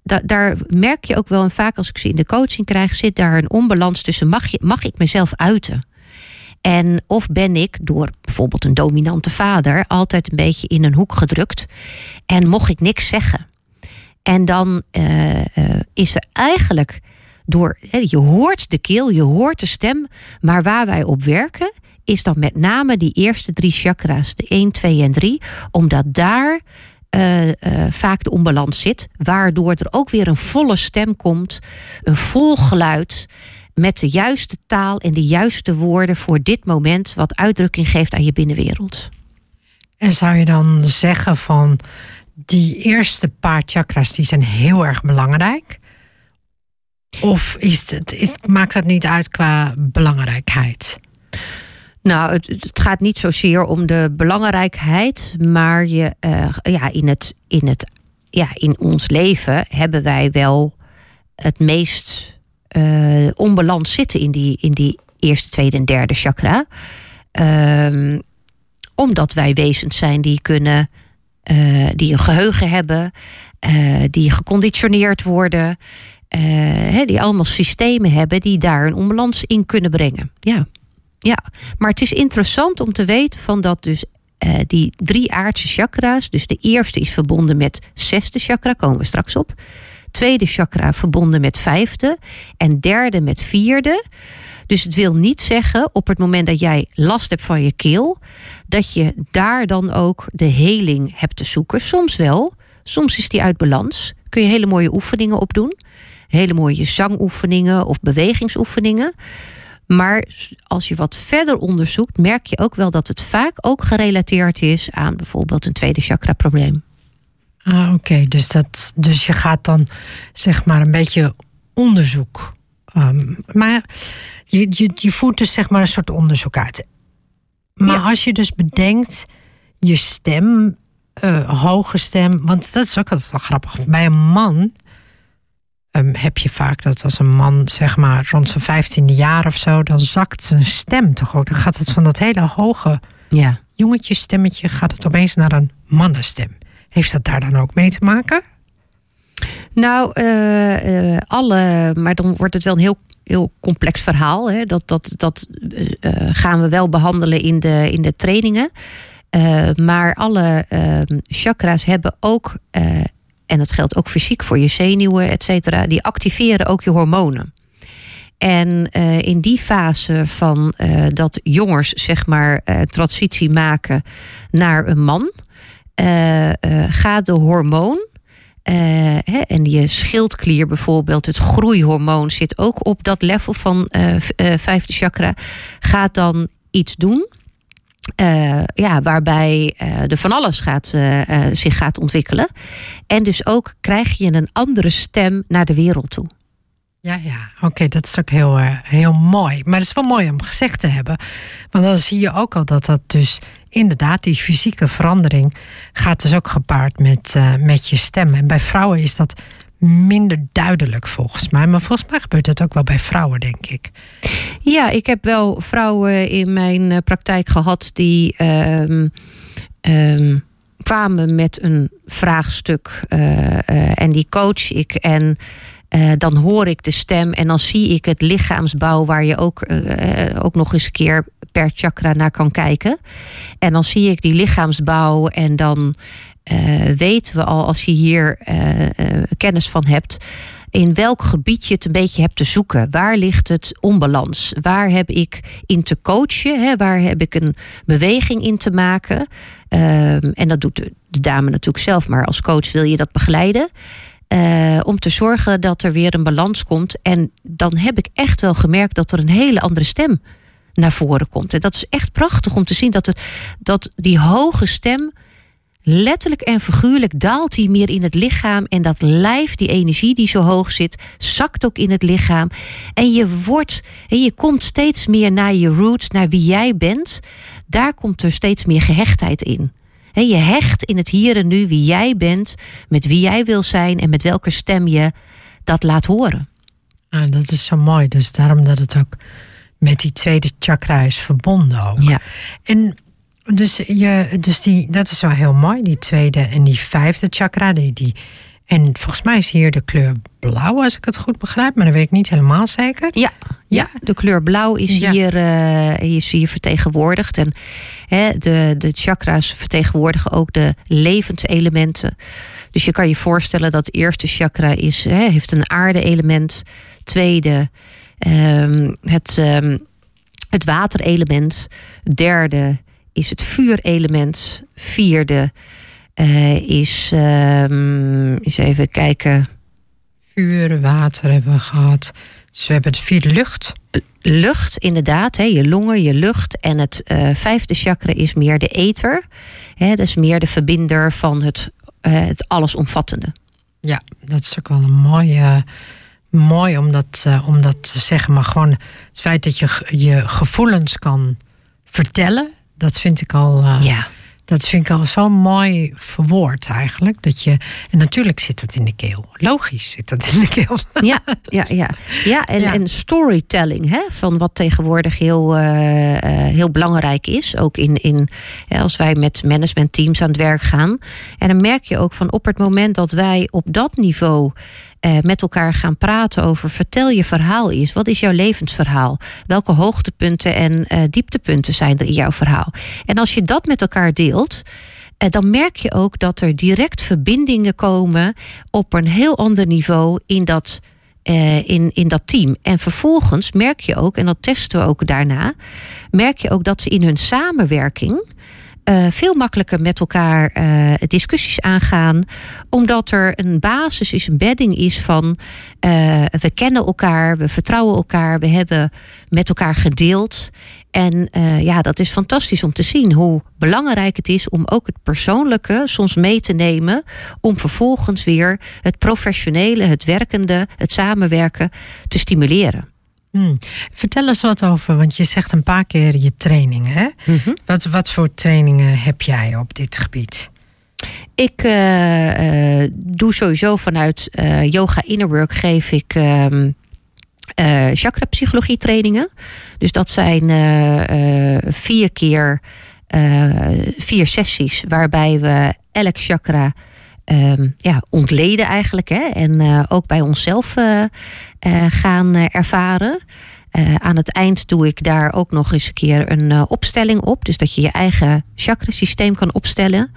da daar merk je ook wel, en vaak als ik ze in de coaching krijg, zit daar een onbalans tussen mag, je, mag ik mezelf uiten? En of ben ik door bijvoorbeeld een dominante vader altijd een beetje in een hoek gedrukt en mocht ik niks zeggen? En dan uh, is er eigenlijk door, je hoort de keel, je hoort de stem, maar waar wij op werken is dan met name die eerste drie chakra's, de 1, 2 en 3, omdat daar uh, uh, vaak de onbalans zit, waardoor er ook weer een volle stem komt, een vol geluid met de juiste taal en de juiste woorden voor dit moment, wat uitdrukking geeft aan je binnenwereld. En zou je dan zeggen van die eerste paar chakras die zijn heel erg belangrijk? Of is het, is, maakt dat niet uit qua belangrijkheid? Nou, het, gaat niet zozeer om de belangrijkheid, maar je, uh, ja, in, het, in, het, ja, in ons leven hebben wij wel het meest uh, onbalans zitten in die, in die eerste, tweede en derde chakra. Um, omdat wij wezens zijn die kunnen, uh, die een geheugen hebben, die geconditioneerd worden. Uh, die allemaal systemen hebben die daar een onbalans in kunnen brengen. Ja. ja, maar het is interessant om te weten van dat dus uh, die drie aardse chakra's, dus de eerste is verbonden met zesde chakra, komen we straks op. Tweede chakra verbonden met vijfde en derde met vierde. Dus het wil niet zeggen op het moment dat jij last hebt van je keel, dat je daar dan ook de heling hebt te zoeken. Soms wel, soms is die uit balans. Kun je hele mooie oefeningen op doen hele mooie zangoefeningen of bewegingsoefeningen. Maar als je wat verder onderzoekt, merk je ook wel dat het vaak ook gerelateerd is aan bijvoorbeeld een tweede chakra-probleem. Ah, oké. Dus, dat, dus je gaat dan zeg maar een beetje onderzoek. Um, maar je, je, je voert dus zeg maar een soort onderzoek uit. Maar als je dus bedenkt, je stem, uh, hoge stem, want dat is ook altijd wel grappig. Bij een man um, heb je vaak dat als een man, zeg maar, rond zijn vijftiende jaar of zo, dan zakt zijn stem toch ook. Dan gaat het van dat hele hoge ja. jongetjesstemmetje, gaat het opeens naar een mannenstem. Heeft dat daar dan ook mee te maken? Nou, uh, uh, alle, maar dan wordt het wel een heel, heel complex verhaal. Hè. Dat, dat, dat uh, gaan we wel behandelen in de, in de trainingen. maar alle ehm, chakra's hebben ook en dat geldt ook fysiek voor je zenuwen, et cetera, die activeren ook je hormonen. En uh, in die fase van uh, dat jongens, zeg maar, uh, transitie maken naar een man, gaat de hormoon. En je schildklier bijvoorbeeld, het groeihormoon zit ook op dat level van vijfde chakra, gaat dan iets doen. Uh, ja, waarbij uh, er van alles gaat, uh, zich gaat ontwikkelen. En dus ook krijg je een andere stem naar de wereld toe. Ja, ja, oké, dat is ook heel, heel mooi. Maar het is wel mooi om gezegd te hebben. Want dan zie je ook al dat dat dus inderdaad, die fysieke verandering gaat dus ook gepaard met, met je stem. En bij vrouwen is dat minder duidelijk volgens mij. Maar volgens mij gebeurt het ook wel bij vrouwen, denk ik. Ja, ik heb wel vrouwen in mijn eh, praktijk gehad die um, um, kwamen met een vraagstuk. Uh, en die coach ik. En dan hoor ik de stem en dan zie ik het lichaamsbouw waar je ook, ook nog eens een keer per chakra naar kan kijken. En dan zie ik die lichaamsbouw en dan uh, weten we al, als je hier uh, uh, kennis van hebt, in welk gebied je het een beetje hebt te zoeken. Waar ligt het onbalans? Waar heb ik in te coachen? Hè? Waar heb ik een beweging in te maken? Ehm, en dat doet de, de, dame natuurlijk zelf, maar als coach wil je dat begeleiden. om te zorgen dat er weer een balans komt. En dan heb ik echt wel gemerkt dat er een hele andere stem naar voren komt. En dat is echt prachtig om te zien dat, het, dat die hoge stem letterlijk en figuurlijk daalt hij meer in het lichaam. En dat lijf, die energie die zo hoog zit, zakt ook in het lichaam. En je wordt, en je komt steeds meer naar je roots, naar wie jij bent. Daar komt er steeds meer gehechtheid in. je hecht in het hier en nu wie jij bent, met wie jij wil zijn en met welke stem je dat laat horen. Ah, dat is zo mooi. Dus daarom dat het ook met die tweede chakra is verbonden ook. Ja. En dus, je, dus die, dat is wel heel mooi, die tweede en die vijfde chakra. Die, die, en volgens mij is hier de kleur blauw, als ik het goed begrijp, maar dat weet ik niet helemaal zeker. Ja, ja de kleur blauw is, hier, uh, is hier vertegenwoordigd. En hè, de, de chakra's vertegenwoordigen ook de levenselementen. Dus je kan je voorstellen dat het eerste chakra is, hè, heeft een aarde-element. Tweede, um, het, um, het waterelement. Derde is het vuurelement. Vierde uh, is, um, eens even kijken. Vuur, water hebben we gehad. Dus we hebben het vierde lucht. Lucht, inderdaad. Hè, je longen, je lucht. En het uh, vijfde chakra is meer de ether. Hè, dat is meer de verbinder van het, uh, het allesomvattende. Ja, dat is ook wel een mooie mooi om dat, uh, om dat te zeggen. Maar gewoon het feit dat je je gevoelens kan vertellen dat vind ik al. Uh, ja. Dat vind ik al zo mooi verwoord eigenlijk. Dat je, en natuurlijk zit dat in de keel. Logisch zit dat in de keel. Ja, ja, ja. ja, en, en storytelling, hè, van wat tegenwoordig heel, uh, heel belangrijk is. Ook in, in, als wij met managementteams aan het werk gaan. En dan merk je ook van op het moment dat wij op dat niveau uh, met elkaar gaan praten over vertel je verhaal is. Wat is jouw levensverhaal? Welke hoogtepunten en uh, dieptepunten zijn er in jouw verhaal? En als je dat met elkaar deelt, uh, dan merk je ook dat er direct verbindingen komen op een heel ander niveau in dat. in, in dat team. En vervolgens merk je ook, en dat testen we ook daarna, merk je ook dat ze in hun samenwerking uh, veel makkelijker met elkaar uh, discussies aangaan. Omdat er een basis is, een bedding is van uh, we kennen elkaar, we vertrouwen elkaar, we hebben met elkaar gedeeld. En ja, dat is fantastisch om te zien hoe belangrijk het is om ook het persoonlijke soms mee te nemen. Om vervolgens weer het professionele, het werkende, het samenwerken te stimuleren. Hmm. Vertel eens wat over, want je zegt een paar keer je trainingen. Mhm. wat, wat voor trainingen heb jij op dit gebied? Ik uh, uh, doe sowieso vanuit uh, Yoga Innerwork geef ik uh, chakra psychologie trainingen. Dus dat zijn vier keer vier sessies waarbij we elk chakra um, ja, ontleden eigenlijk. Hè? En uh, ook bij onszelf uh, uh, gaan ervaren. aan het eind doe ik daar ook nog eens een keer een opstelling op. Dus dat je je eigen chakrasysteem kan opstellen.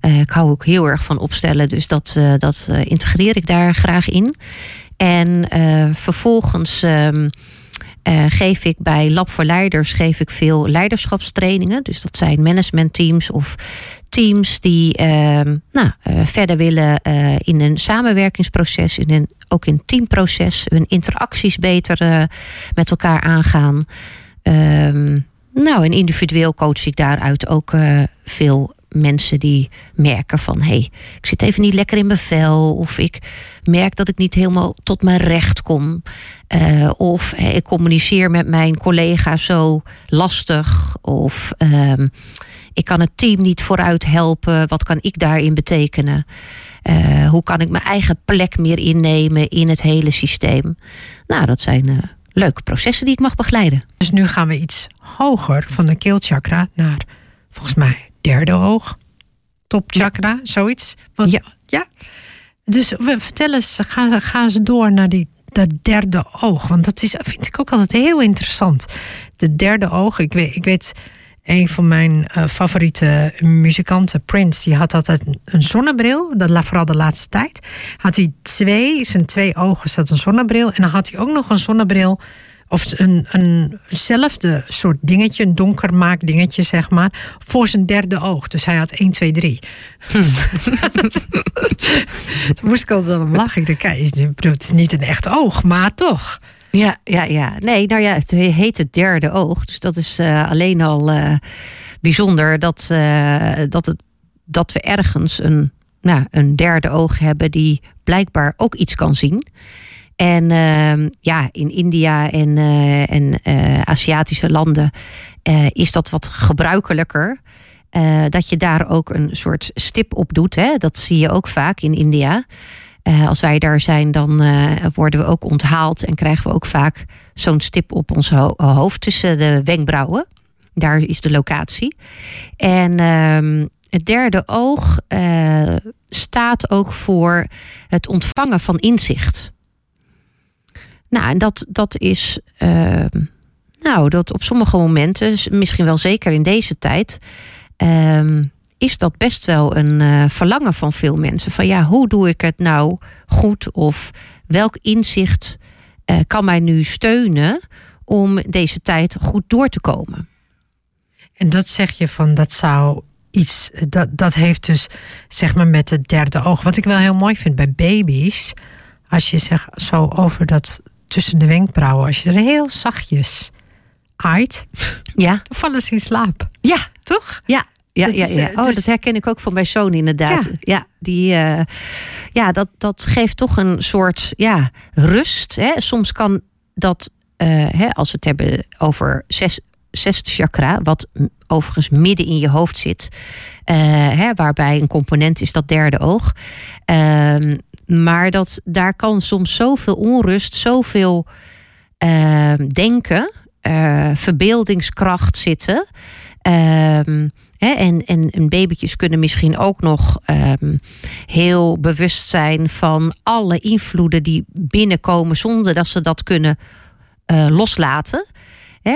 ik hou ook heel erg van opstellen, dus dat, dat integreer ik daar graag in. En vervolgens uh, geef ik bij Lab voor Leiders geef ik veel leiderschapstrainingen. Dus dat zijn managementteams of teams die uh, nou, uh, verder willen uh, in een samenwerkingsproces, in een, ook in teamproces, hun interacties beter met elkaar aangaan. Ehm, nou, en individueel coach ik daaruit ook veel mensen die merken van hé, hey, ik zit even niet lekker in mijn vel. Of ik merk dat ik niet helemaal tot mijn recht kom. Of ik communiceer met mijn collega zo lastig. Of uh, ik kan het team niet vooruit helpen. Wat kan ik daarin betekenen? Uh, hoe kan ik mijn eigen plek meer innemen in het hele systeem? Nou, dat zijn uh, leuke processen die ik mag begeleiden. Dus nu gaan we iets hoger van de keelchakra naar volgens mij derde oog, topchakra, ja. zoiets. Wat, ja. ja. Dus we, vertel eens, gaan, gaan ze door naar die dat derde oog? Want dat is, vind ik ook altijd heel interessant. De derde oog, ik weet, ik weet een van mijn uh, favoriete muzikanten, Prince, die had altijd een zonnebril. Dat vooral de laatste tijd. Had hij twee, zijn twee ogen zat een zonnebril. En dan had hij ook nog een zonnebril. Of een, een, eenzelfde soort dingetje, een donker maak dingetje, zeg maar. Voor zijn derde oog. Dus hij had 1, 2, 3. Hm. Toen moest ik altijd om lachen. Ik dacht, kijk, het is niet een echt oog, maar toch. Ja, ja, ja. Nee, nou ja, het heet het derde oog. Dus dat is uh, alleen al uh, bijzonder dat, uh, dat, het, dat we ergens een, nou, een derde oog hebben die blijkbaar ook iets kan zien. En ehm, ja, in India en, en Aziatische landen is dat wat gebruikelijker. dat je daar ook een soort stip op doet. Hè? Dat zie je ook vaak in India. Uh, als wij daar zijn, dan uh, worden we ook onthaald en krijgen we ook vaak zo'n stip op ons ho hoofd tussen de wenkbrauwen. Daar is de locatie. En uh, het derde oog uh, staat ook voor het ontvangen van inzicht. Nou, en dat, dat is. Ehm, nou, dat op sommige momenten, misschien wel zeker in deze tijd ehm, is dat best wel een uh, verlangen van veel mensen. Van ja, hoe doe ik het nou goed? Of welk inzicht uh, kan mij nu steunen om deze tijd goed door te komen? En dat zeg je van dat zou iets, dat, dat heeft dus zeg maar met het derde oog. Wat ik wel heel mooi vind bij baby's, als je zegt zo over dat tussen de wenkbrauwen, als je er heel zachtjes aait, ja. dan vallen ze in slaap. Ja, toch? Ja, ja, ja, ja. Oh, dus... dat herken ik ook van mijn zoon inderdaad. Ja, die, uh, ja dat, dat geeft toch een soort ja, rust. Hè. Soms kan dat, uh, hè, als we het hebben over zes, zesde chakra, wat overigens midden in je hoofd zit, uh, hè, waarbij een component is dat derde oog. Ehm, maar dat, daar kan soms zoveel onrust, zoveel ehm, denken, verbeeldingskracht zitten. Ehm, en, en, en babytjes kunnen misschien ook nog um, heel bewust zijn van alle invloeden die binnenkomen zonder dat ze dat kunnen uh, loslaten.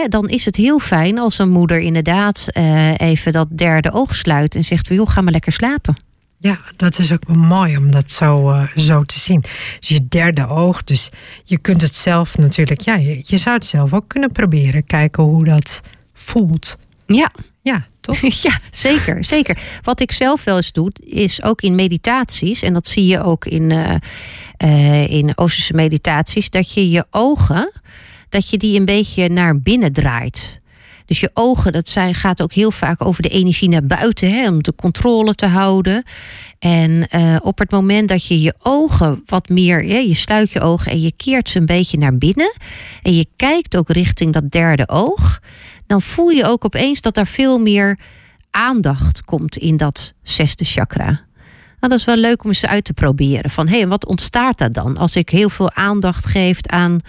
dan is het heel fijn als een moeder inderdaad uh, even dat derde oog sluit en zegt: joh, ga maar lekker slapen. Ja, dat is ook wel mooi om dat zo, uh, zo te zien. Dus je derde oog, dus je kunt het zelf natuurlijk, ja, je, je zou het zelf ook kunnen proberen, kijken hoe dat voelt. Ja. Ja, ja, zeker, zeker. Wat ik zelf wel eens doe, is ook in meditaties, en dat zie je ook in, uh, uh, in Oosterse meditaties, dat je je ogen, dat je die een beetje naar binnen draait. Dus je ogen, dat zijn, gaat ook heel vaak over de energie naar buiten, hè, om de controle te houden. En uh, op het moment dat je je ogen wat meer, je sluit je ogen en je keert ze een beetje naar binnen. En je kijkt ook richting dat derde oog dan voel je ook opeens dat er veel meer aandacht komt in dat zesde chakra. Nou, dat is wel leuk om eens uit te proberen. Van hé, hey, wat ontstaat daar dan als ik heel veel aandacht geef aan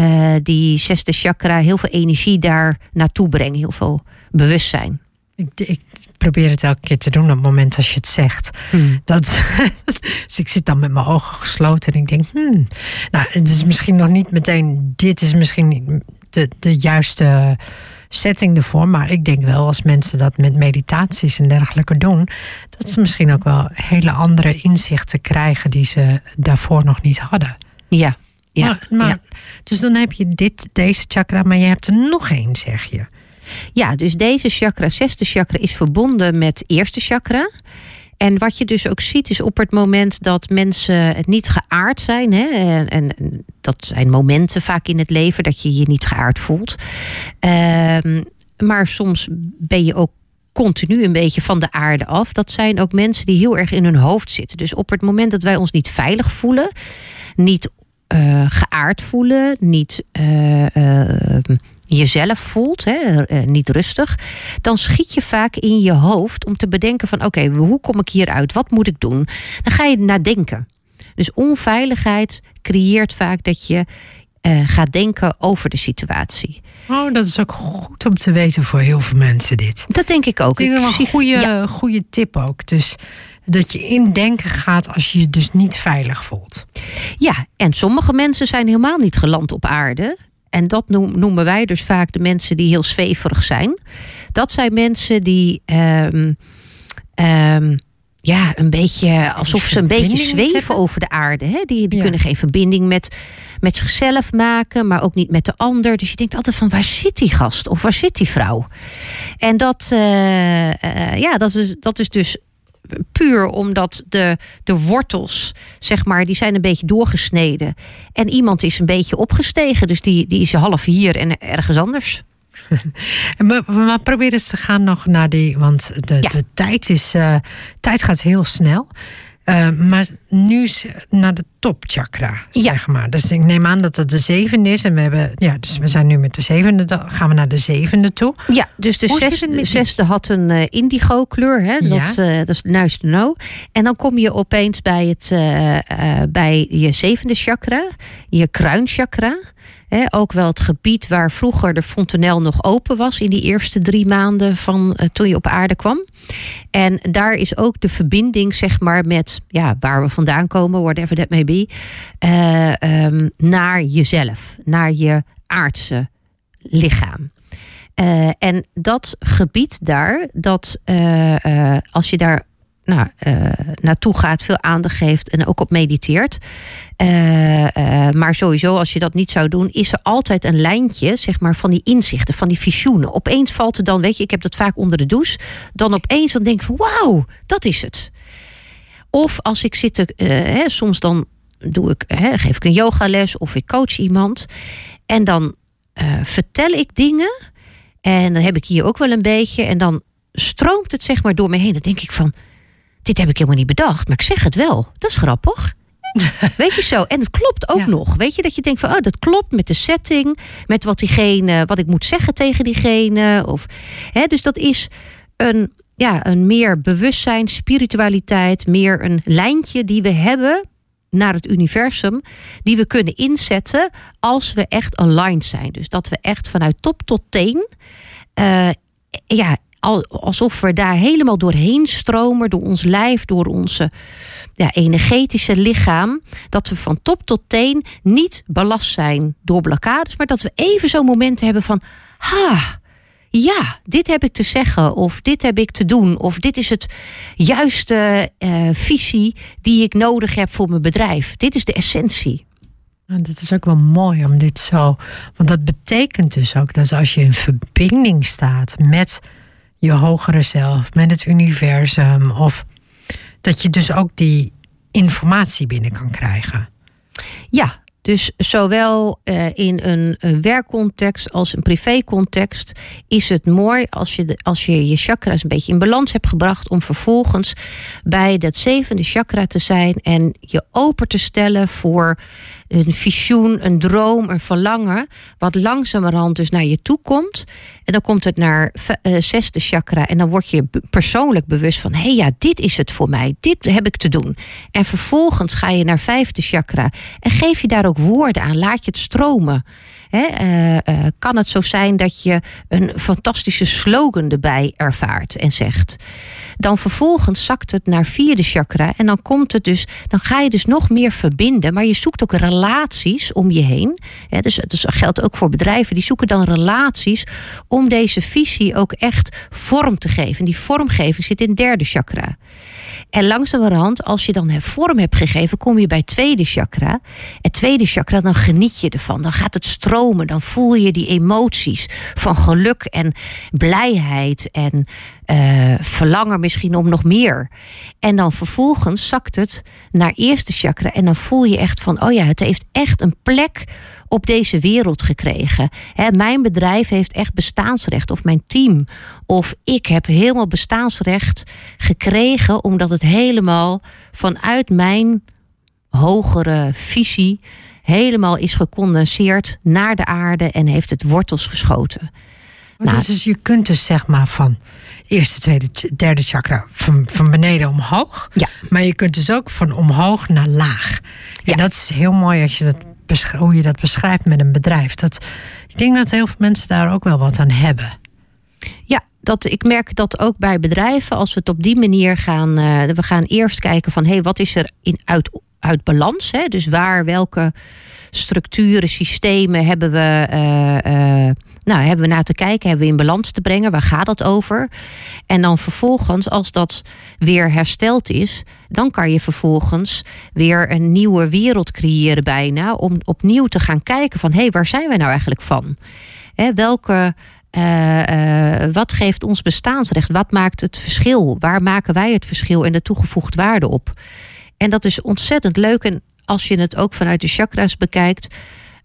uh, die zesde chakra, heel veel energie daar naartoe breng, heel veel bewustzijn. Ik, ik, probeer het elke keer te doen op het moment als je het zegt. Hmm. Dat, dus ik zit dan met mijn ogen gesloten en ik denk, hmm, nou, het is misschien nog niet meteen, dit is misschien niet de, de juiste setting ervoor. Maar ik denk wel als mensen dat met meditaties en dergelijke doen, dat ze misschien ook wel hele andere inzichten krijgen die ze daarvoor nog niet hadden. Ja. Ja, maar, maar Dus dan heb je dit, deze chakra, maar je hebt er nog één, zeg je. Ja, dus deze chakra, zesde chakra, is verbonden met eerste chakra. En wat je dus ook ziet is op het moment dat mensen het niet geaard zijn. Hè, en, en, dat zijn momenten vaak in het leven dat je je niet geaard voelt. Um, maar soms ben je ook continu een beetje van de aarde af. Dat zijn ook mensen die heel erg in hun hoofd zitten. Dus op het moment dat wij ons niet veilig voelen, niet uh, geaard voelen, niet uh, uh, jezelf voelt, hè, eh, niet rustig, dan schiet je vaak in je hoofd om te bedenken van oké, hoe kom ik hieruit? Wat moet ik doen? Dan ga je nadenken. Dus onveiligheid creëert vaak dat je uh, gaat denken over de situatie. Oh, dat is ook goed om te weten voor heel veel mensen dit. Dat denk ik ook. Dit is een goede, goede tip ook. Dus dat je in denken gaat als je je dus niet veilig voelt. Ja, en sommige mensen zijn helemaal niet geland op aarde. En dat noemen wij dus vaak de mensen die heel zweverig zijn. Dat zijn mensen die um, um, ja, een beetje alsof ze een beetje zweven over de aarde. Hè? Die, die kunnen geen verbinding met, met zichzelf maken, maar ook niet met de ander. Dus je denkt altijd van waar zit die gast of waar zit die vrouw? En dat, uh, uh, ja, dat, is, dat is dus puur omdat de, de wortels, zeg maar, die zijn een beetje doorgesneden. En iemand is een beetje opgestegen, dus die, die is half hier en ergens anders. maar, maar probeer eens te gaan nog naar die, want de, de tijd, is, uh, tijd gaat heel snel. Uh, maar nu naar de topchakra, zeg maar. Dus ik neem aan dat het de zevende is. En we hebben, ja, dus we zijn nu met de zevende. Dan gaan we naar de zevende toe. Ja, dus de zesde, zesde, had een uh, indigo kleur. Hè? Dat, ja. uh, dat is nice to know. En dan kom je opeens bij, het, bij je zevende chakra. Je kruinchakra ook wel het gebied waar vroeger de fontanel nog open was in die eerste drie maanden van uh, toen je op aarde kwam. En daar is ook de verbinding, zeg maar, met ja, waar we vandaan komen, whatever that may be, uh, um, naar jezelf, naar je aardse lichaam. Uh, en dat gebied daar, dat als je daar nou, uh, naartoe gaat, veel aandacht geeft en ook op mediteert. Uh, uh, maar sowieso, als je dat niet zou doen, is er altijd een lijntje, zeg maar, van die inzichten, van die visioenen. Opeens valt er dan, weet je, ik heb dat vaak onder de douche, dan opeens dan denk ik van, wauw, dat is het. Of als ik zit, te, hè, soms dan doe ik, hè, geef ik een yogales of ik coach iemand en dan vertel ik dingen en dan heb ik hier ook wel een beetje en dan stroomt het zeg maar door me heen. Dan denk ik van, dit heb ik helemaal niet bedacht, maar ik zeg het wel. Dat is grappig. Weet je zo? En het klopt ook nog. Weet je dat je denkt van, oh, dat klopt met de setting, met wat diegene, wat ik moet zeggen tegen diegene. Of, hè, dus dat is een, ja, een meer bewustzijn, spiritualiteit, meer een lijntje die we hebben naar het universum, die we kunnen inzetten als we echt aligned zijn. Dus dat we echt vanuit top tot teen, uh, ja, alsof we daar helemaal doorheen stromen, door ons lijf, door onze ja, energetische lichaam. Dat we van top tot teen niet belast zijn door blokkades, maar dat we even zo'n moment hebben van: ha. Ja, dit heb ik te zeggen, of dit heb ik te doen, of dit is het juiste uh, visie die ik nodig heb voor mijn bedrijf. Dit is de essentie. En dat is ook wel mooi om dit zo. Want dat betekent dus ook dat als je in verbinding staat met je hogere zelf, met het universum. Of dat je dus ook die informatie binnen kan krijgen. Ja, dus zowel uh, in een, werkcontext als een privécontext is het mooi als je, als je je chakras een beetje in balans hebt gebracht om vervolgens bij dat zevende chakra te zijn en je open te stellen voor een visioen, een droom, een verlangen, wat langzamerhand dus naar je toe komt. En dan komt het naar uh, zesde chakra en dan word je persoonlijk bewust van, hé hey, ja, dit is het voor mij, dit heb ik te doen. En vervolgens ga je naar vijfde chakra en geef je daar ook woorden aan, laat je het stromen. uh, uh, kan het zo zijn dat je een fantastische slogan erbij ervaart en zegt. Dan vervolgens zakt het naar vierde chakra. En dan komt het dus, dan ga je dus nog meer verbinden. Maar je zoekt ook relaties om je heen. dus, dat geldt ook voor bedrijven. Die zoeken dan relaties om deze visie ook echt vorm te geven. die vormgeving zit in het derde chakra. En langzamerhand, als je dan vorm hebt gegeven, kom je bij het tweede chakra. Het tweede chakra, dan geniet je ervan. Dan gaat het stromen. Dan voel je die emoties van geluk en blijheid en uh, verlangen misschien om nog meer. En dan vervolgens zakt het naar eerste chakra. En dan voel je echt van, oh ja, het heeft echt een plek op deze wereld gekregen. mijn bedrijf heeft echt bestaansrecht, of mijn team, of ik heb helemaal bestaansrecht gekregen, omdat het helemaal vanuit mijn hogere visie helemaal is gecondenseerd naar de aarde en heeft het wortels geschoten. Nou, dus je kunt dus zeg maar van eerste, tweede, derde chakra van, van beneden omhoog. Ja. Maar je kunt dus ook van omhoog naar laag. En Ja. dat is heel mooi als je dat hoe je dat beschrijft met een bedrijf. Dat, ik denk dat heel veel mensen daar ook wel wat aan hebben. Ja, dat, ik merk dat ook bij bedrijven, als we het op die manier gaan. eh, we gaan eerst kijken van hé, hey, wat is er in, uit, uit balans? Hè? Dus waar, welke structuren, systemen hebben we. eh, eh, nou, hebben we naar te kijken, hebben we in balans te brengen? Waar gaat het over? En dan vervolgens, als dat weer hersteld is, dan kan je vervolgens weer een nieuwe wereld creëren bijna. Om opnieuw te gaan kijken van hé, hey, waar zijn wij nou eigenlijk van? Hè, welke eh, eh, wat geeft ons bestaansrecht? Wat maakt het verschil? Waar maken wij het verschil en de toegevoegde waarde op? En dat is ontzettend leuk. En als je het ook vanuit de chakras bekijkt,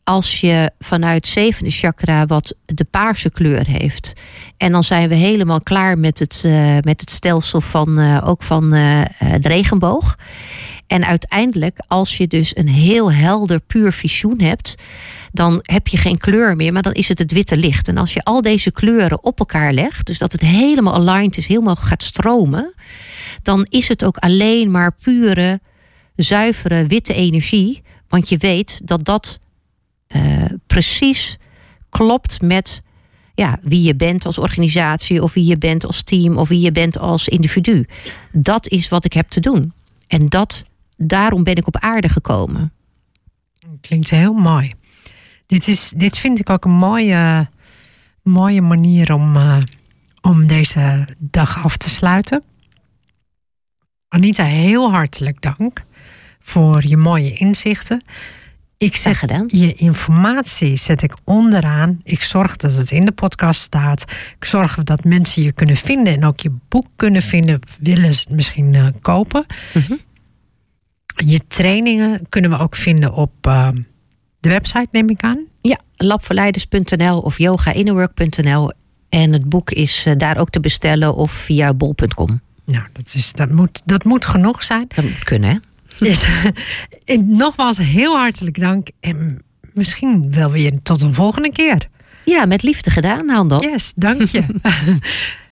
als je vanuit zevende chakra wat de paarse kleur heeft. En dan zijn we helemaal klaar met het, eh, met het stelsel van eh, ook van eh, de regenboog. En uiteindelijk, als je dus een heel helder puur visioen hebt, dan heb je geen kleur meer, maar dan is het het witte licht. En als je al deze kleuren op elkaar legt, dus dat het helemaal aligned is, helemaal gaat stromen, dan is het ook alleen maar pure, zuivere witte energie. Want je weet dat dat precies klopt met ja, wie je bent als organisatie, of wie je bent als team, of wie je bent als individu. Dat is wat ik heb te doen. En dat, daarom ben ik op aarde gekomen. Klinkt heel mooi. Dit, is, dit vind ik ook een mooie, mooie manier om, eh, om deze dag af te sluiten. Anita, heel hartelijk dank voor je mooie inzichten. Ik zet gedaan. je informatie zet ik onderaan. Ik zorg dat het in de podcast staat. Ik zorg dat mensen je kunnen vinden en ook je boek kunnen vinden. Willen ze het misschien eh, kopen. Mhm. Je trainingen kunnen we ook vinden op eh, de website, neem ik aan. Ja, labverleiders.nl of yogainnerwork.nl. En het boek is eh, daar ook te bestellen of via bol.com. Nou, dat, is, dat, moet, dat moet genoeg zijn. Dat moet kunnen, hè? Nogmaals, heel hartelijk dank. En misschien wel weer tot een volgende keer. Ja, met liefde gedaan, Handel. Yes, dank je.